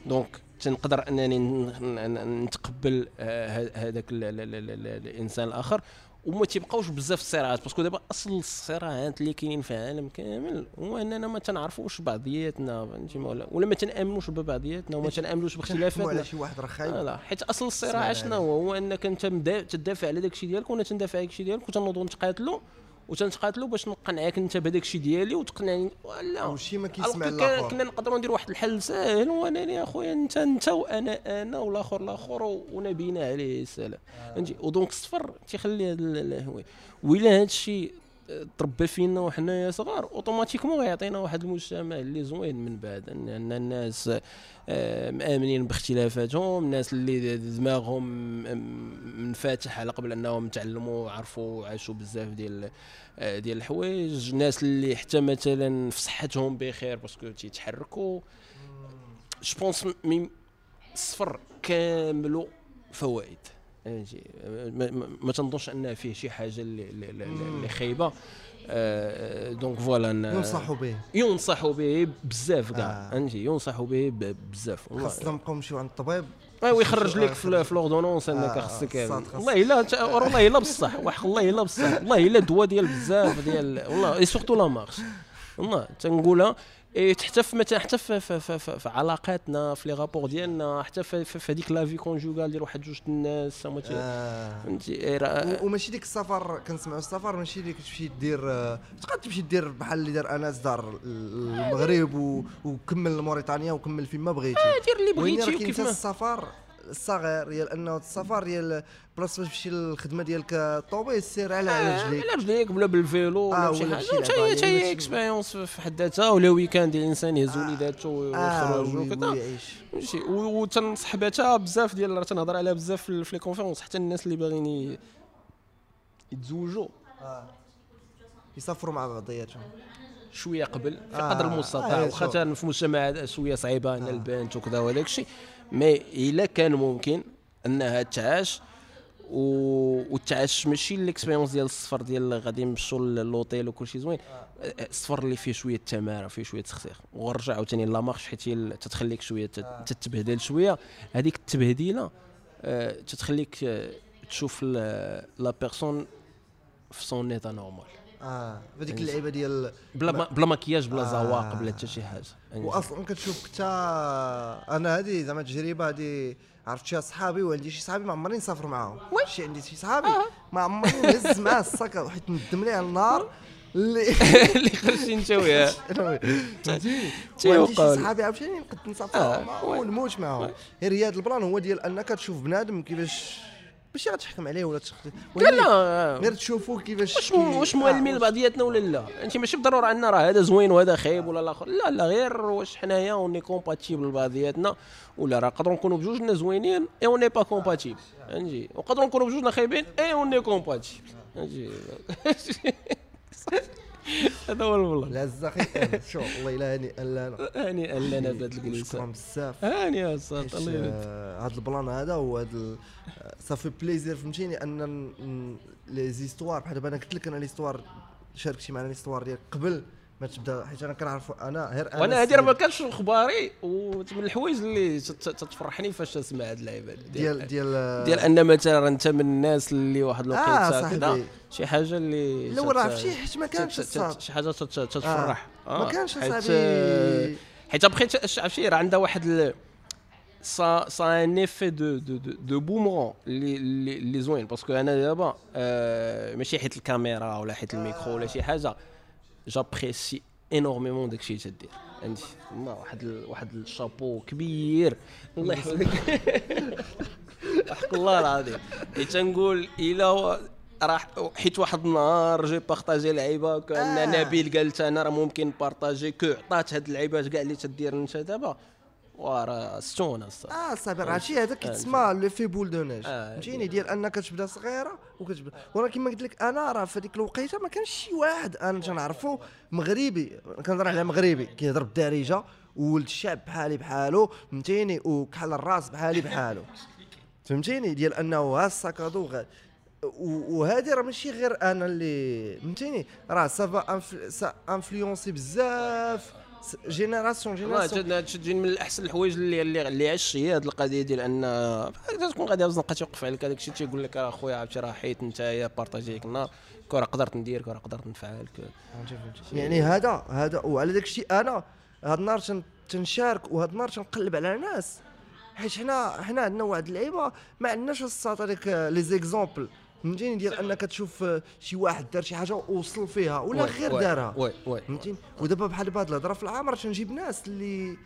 donc تنقدر أنني نتقبل آه، هذاك الإنسان الآخر. وما تيبقاوش بزاف الصراعات parce que دابا أصل الصراعات اللي كاينين في العالم كامل هو اننا ما تنعرفوش بعضياتنا فهمتي؟ ولا, ولا ما تنأمنوش ببعضياتنا وما تنأمنوش باختلافاتنا على شي واحد راه خايب لا حيت أصل الصراع شنو هو هو أنك أنت تدافع على داك الشيء ديالك وأنا تندافع على داك الشيء ديالك وتنوضوا نتقاتلوا. وتنتقاتلوا باش نقنعك انت بهذاك الشيء ديالي وتقنعني. ولا وشي ما كيسمع الآخر. كنا نقدروا نديروا واحد الحل ساهل وأنا اخويا انت أنت وأنا أنا والآخر الآخر ونبينا عليه. السلام فهمتي؟ آه. ودونك الصفر تيخلي وإلا هذا الشيء تربى فينا وحنايا صغار. أوتوماتيكمون غيعطينا واحد المجتمع اللي زوين من بعد. ان الناس آه، مآمنين باختلافاتهم الناس اللي دماغهم منفتح على قبل أنهم تعلموا وعرفوا وعاشوا بزاف ديال آه، ديال الحوايج. الناس اللي حتى مثلا في صحتهم بخير parce que تيتحركوا. je pense السفر كاملو فوائد. فهمتي ما تنظنش أن فيه شي حاجة اللي اللي خايبة. آه donc voilà ينصحوا به. ينصحوا به بزاف كاع. آه. فهمتي آه. ينصحوا به بزاف. خاصنا نبقاو نمشيو عند الطبيب. اي ويخرج لك في l'ordonnance أنك آه خصك والله إلا والله إلا بصح وحق الله إلا بصح والله إلا دواء ديال بزاف ديال والله surtout la marche والله تنقولها إيه حتى في مثلا حتى في, في, في, في, في علاقاتنا في les rapports ديالنا حتى في, في, في هذيك la vie conjugale ديال واحد جوج الناس فهمتي؟ آه. وماشي ديك السفر كنسمعوا السفر ماشي اللي تمشي دير تقدر تمشي دير بحال اللي دار أنس دار المغرب وكمل موريتانيا وكمل فين ما بغيتي. آه دير اللي بغيتي وكيف السفر الصغير ديال أنه السفر ديال بلاصة باش تمشي للخدمة ديالك الطوبيس سير على آه رجليك. على رجليك ولا بال vélo ولا آه شي حاجة. حتى هي expérience في حد ذاتها ولا weekend الانسان يهز آه. وليداتو ويخرج وكذا. ماشي. وتنصح بها بزاف ديال تنهضر عليها بزاف في les conférences حتى الناس اللي باغيين يتزوجوا آه. يسافروا مع بعضياتهم. شوية قبل في قدر آه. المستطاع آه واخا في مجتمع شوية صعيبة آه. البنت وكذا وداك الشيء mais الا كان ممكن أنها تعاش و... وتعاش ماشي ال expérience ديال السفر ديال غادي نمشوا للوطيل وكل شيء زوين. السفر اللي فيه شوية تمارة فيه شوية تمرميخ ونرجع عاوتاني la marche حيت تتخليك شوية تتبهدل شوية. هذيك التبهديلة آه، تتخليك آه، تشوف la personne في son état normal آه. هذيك اللعيبة ديال بلا ما بلا مكياج بلا آه. زواق بلا حتى شي حاجة. يعني واصلا كتشوف حتى أنا هذه زعما تجربة هذه عرفت شي صحابي وعندي شي صحابي ما عمرني نسافر معاهم. شي عندي شي صحابي. ما عمرني نهز معاه الصاك وحيت ندم ليه النار. اللي اللي خرجتي انت وياه. وعندي شي صحابي عاوتاني نقد نسافر آه. معاهم ونموت معاهم. غير هذا البلان هو ديال أنك تشوف بنادم كيفاش ماشي غتحكم عليه ولا تخطي لا لا غير تشوفوا كيفاش واش واش موالمين لبعضياتنا ولا لا؟ انت ماشي بالضرورة ان راه هذا زوين وهذا خايب ولا الآخر. لا لا غير واش حنايا on est compatibles لبعضياتنا ولا راه نقدروا نكونوا بجوجنا زوينين et on est pas compatibles فهمتي ونقدروا نكونوا بجوجنا خايبين et on est compatibles فهمتي هذا هو والله العز أخي شو الله إلا هانئا لنا هانئا لنا بهذا الجلسه شكرا بزاف. هاني الصوت الله يبارك هذا البلان هذا وهذا صافي plaisir فهمتيني؟ أن les histoires بحال دابا أنا قلت لك أنا l'histoire شاركتي معنا l'histoire ديال قبل. ما تبدا حيت أنا كنعرف أنا غير وأنا هذه راه ما كانش اخباري ومن الحوايج اللي تفرحني فاش تسمع هذه اللعيبة. ديال ديال ديال أن مثلا أنت من الناس اللي واحد الوقيتة آه كذا شي حاجة اللي لا راه شي حيت ما كانش شي حاجة تتفرح. آه. ما كانش صاحبي حيت بقيت عرفتي راه عندها واحد سا سا ان ايفي دو دو دو بومرون اللي اللي زوين. باسكو أنا دابا آه ماشي حيت الكاميرا ولا حيت الميكرو ولا شي حاجة. جابريسي انورميمون داكشي اللي تدير عندي ما واحد ال... واحد الشابو كبير الله يحفظك حق الله العظيم حيت تنقول الا راح حيت واحد النهار جي بارطاجي لعيبه كان آه. نبيل قالت أنا راه ممكن بارطاجي كو عطات هاد اللعيبات كاع اللي تدير انت دابا وراه ستون آه صافي راه هادشي هذا كيتسمى l'effet boule de neige. فهمتيني؟ ديال أنك تبدا صغيرة وكتبدا ولكن ما قلت لك أنا راه في هذيك الوقيتة ما كانش شي واحد. أنا تنعرفو مغربي كنهضر على مغربي. كيهضر بالدارجة ولد الشعب بحالي بحالو فهمتيني؟ وكحل الراس بحالي بحالو. فهمتيني؟ ديال أنه ها ال sac à dos وهذه راه ماشي غير أنا اللي فهمتيني؟ راه ça va ça influencé بزاف. génération génération تجي من احسن الحوايج اللي اللي, اللي عشت هي هاد القضية ديال ان تكون غادي زنقه تيوقف عليك هذاك الشيء تيقول لك اخويا عرفتي راه حيت نتايا partagé لك النار. كون راه قدرت نديرك راه قدرت نفعلك يعني هذا هذا وعلى داك الشيء أنا هاد النهار تن- تنشارك وهاد النهار تنقلب على ناس. حيت حنا حنا عندنا واحد اللعيبة ما عندناش الساط هذاك les exemples فهمتيني؟ ديال أنك تشوف آه، شي واحد دار شي حاجة ووصل فيها ولا وي- غير دارها. oui oui فهمتيني؟ ودابا بحال بهاد الهضرة في العامر تنجيب ناس اللي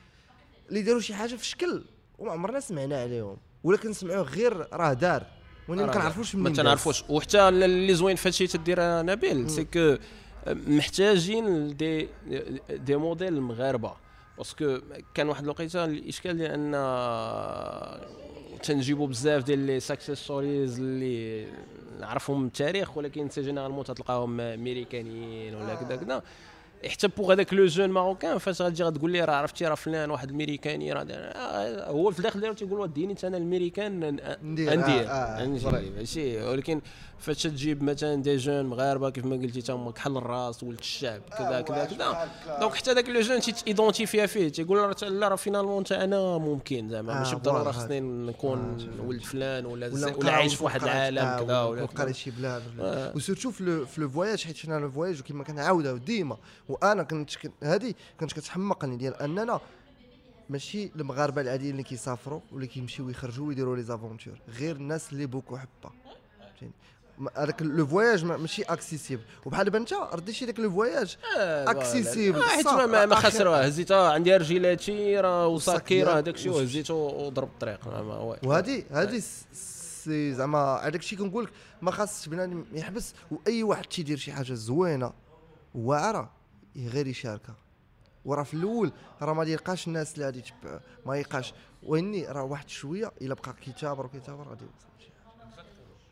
اللي داروا شي حاجة في شكل وما عمرنا سمعنا عليهم. ولا كنسمعوه غير راه دار. ولكن ما راه كنعرفوش ما منين تنعرفوش. وحتى اللي زوين في هادشي تدير نبيل. c'est que محتاجين des des modèles مغاربة. parce que كان واحد الوقيتة الإشكال ديال أن تنجيبوا بزاف ديال les success stories اللي نعرفهم من التاريخ ولكن c'est généralement تلقاهم أمريكانيين ولا كذا كذا. حتى pour هذاك le jeune marocain فاش غتجي غتقول لي راه عرفتي راه فلان واحد الميريكاني راه آه، هو في الداخل ديالو تيقول وديني انت أنا الميريكان ندير، آه، ندير آه،. ماشي ولكن فاش تجيب مثلا des jeunes مغاربة كيف ما قلتي تما كحل الراس ولد الشعب كذا كذا كذا donc حتى ذاك le jeune تي identifier فيه تيقول راه لا راه finalement حتى أنا ممكن زعما ماشي بالضروره. خصني نكون ولد فلان ولا ولا عايش في واحد العالم كذا ولا كذا. شي بلاد. و surtout في le في le voyage حيت حنا le voyage وكما كنعاودها ديما وأنا كنت كن- هذه كنت كتحمقني ديال اننا ماشي المغاربة العاديين اللي كيسافروا واللي كيمشيو يخرجوا ويديروا les aventures غير الناس اللي beaucoup حبة. فهمتيني؟ هذاك le voyage ما- ماشي accessible وبحال دابا انت رديتي داك le voyage آه، accessible. آه، حيت ما- ما هزيتها عندي رجيلاتي راه وساكي راه داك الشيء وهزيته وضرب الطريق. وهذه هذه c'est زعما هذاك الشيء كنقول لك ما خاصش بنادم يحبس وأي واحد تيدير شي حاجة زوينة واعرة. غير يشاركها وراه في الأول راه ما يلقاش الناس اللي غادي يتبعوه ما يلقاش. وإني راه واحد شوية إلا بقى كيتابر وكيتابر غادي يوصل.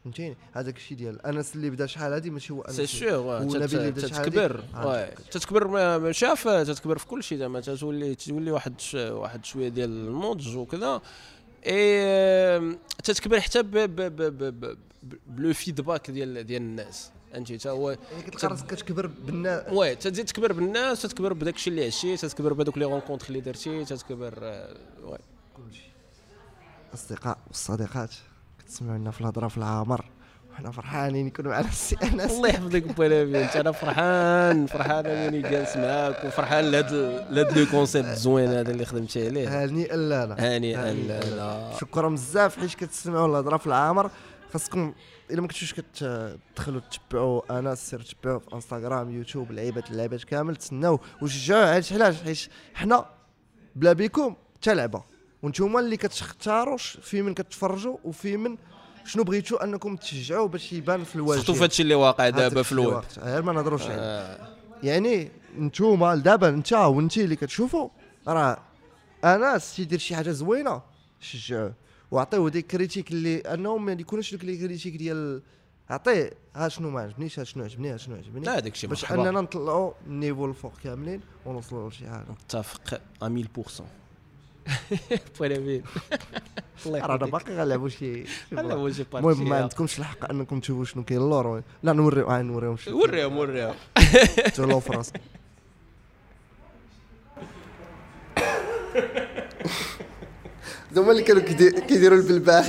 فهمتيني؟ هذاك الشيء ديال أنس اللي بدا شحال هذه ماشي هو أنس. سي سيغ ونبيل اللي بدا شحال هادي. تتكبر. آه، تتكبر. ما شاف تتكبر في كل شيء زعما. تولي تولي واحد واحد شوية ديال النضج وكذا. اي تتكبر حتى ب le feedback ديال ديال الناس. فهمتي تا هو يعني كتلقى راسك كتكبر بالنا oui تزيد تكبر بالناس تتكبر بداك الشيء اللي عشتي تتكبر بهذوك les rencontres اللي درتي تتكبر آه، oui. أصدقاء والصديقات كتسمعوا لنا في الهضرة في العامر وحنا فرحانين يكونوا معنا السي انس الله يحفظك بولا أنت أنا فرحان فرحان انني جالس معاك وفرحان لهذا لهذا le concept الزوين هذا اللي خدمتي عليه. هانيئا لنا هانئا لا شكرا بزاف حيت كتسمعوا الهضرة في العامر. خاصكم إلا ما كنتوش كتدخلوا تتبعوا أنا سير تتبعوا في إنستغرام يوتيوب لعيبة اللعبات كامل. تسناو وشجعوا علاش علاش؟ حيت حنا بلا بيكم حتى لعبة. وأنتم اللي كتختاروا في من كتفرجوا وفي من شنو بغيتوا أنكم تشجعوا باش يبان في الواجهة. surtout في هادشي اللي واقع دابا في الويب. غير ما نهضروش عليه. آه. يعني نتوما دابا انت وانت اللي كتشوفوا راه انس تيدير شي حاجة زوينة شجعوه وعطيوه ديك critique اللي أنهم ما يكونوش دوك les critiques ديال عطيه ها شنو ما عجبنيش ها شنو عجبني ها شنو عجبني. لا هذاك الشيء باش أننا نطلعوا ال niveau الفوق كاملين ونوصلوا لشي حاجة. متفق 100% بولا بين الله راه أنا يحفظك باقي غنلعبوا شي شي لا بلاصة. واجي المهم ما عندكمش الحق أنكم تشوفوا شنو كاين اللور. لا نوريو آه نوريهم شي وريهم وريهم. تولوا في راسكم هما اللي كانوا كيديروا البلبال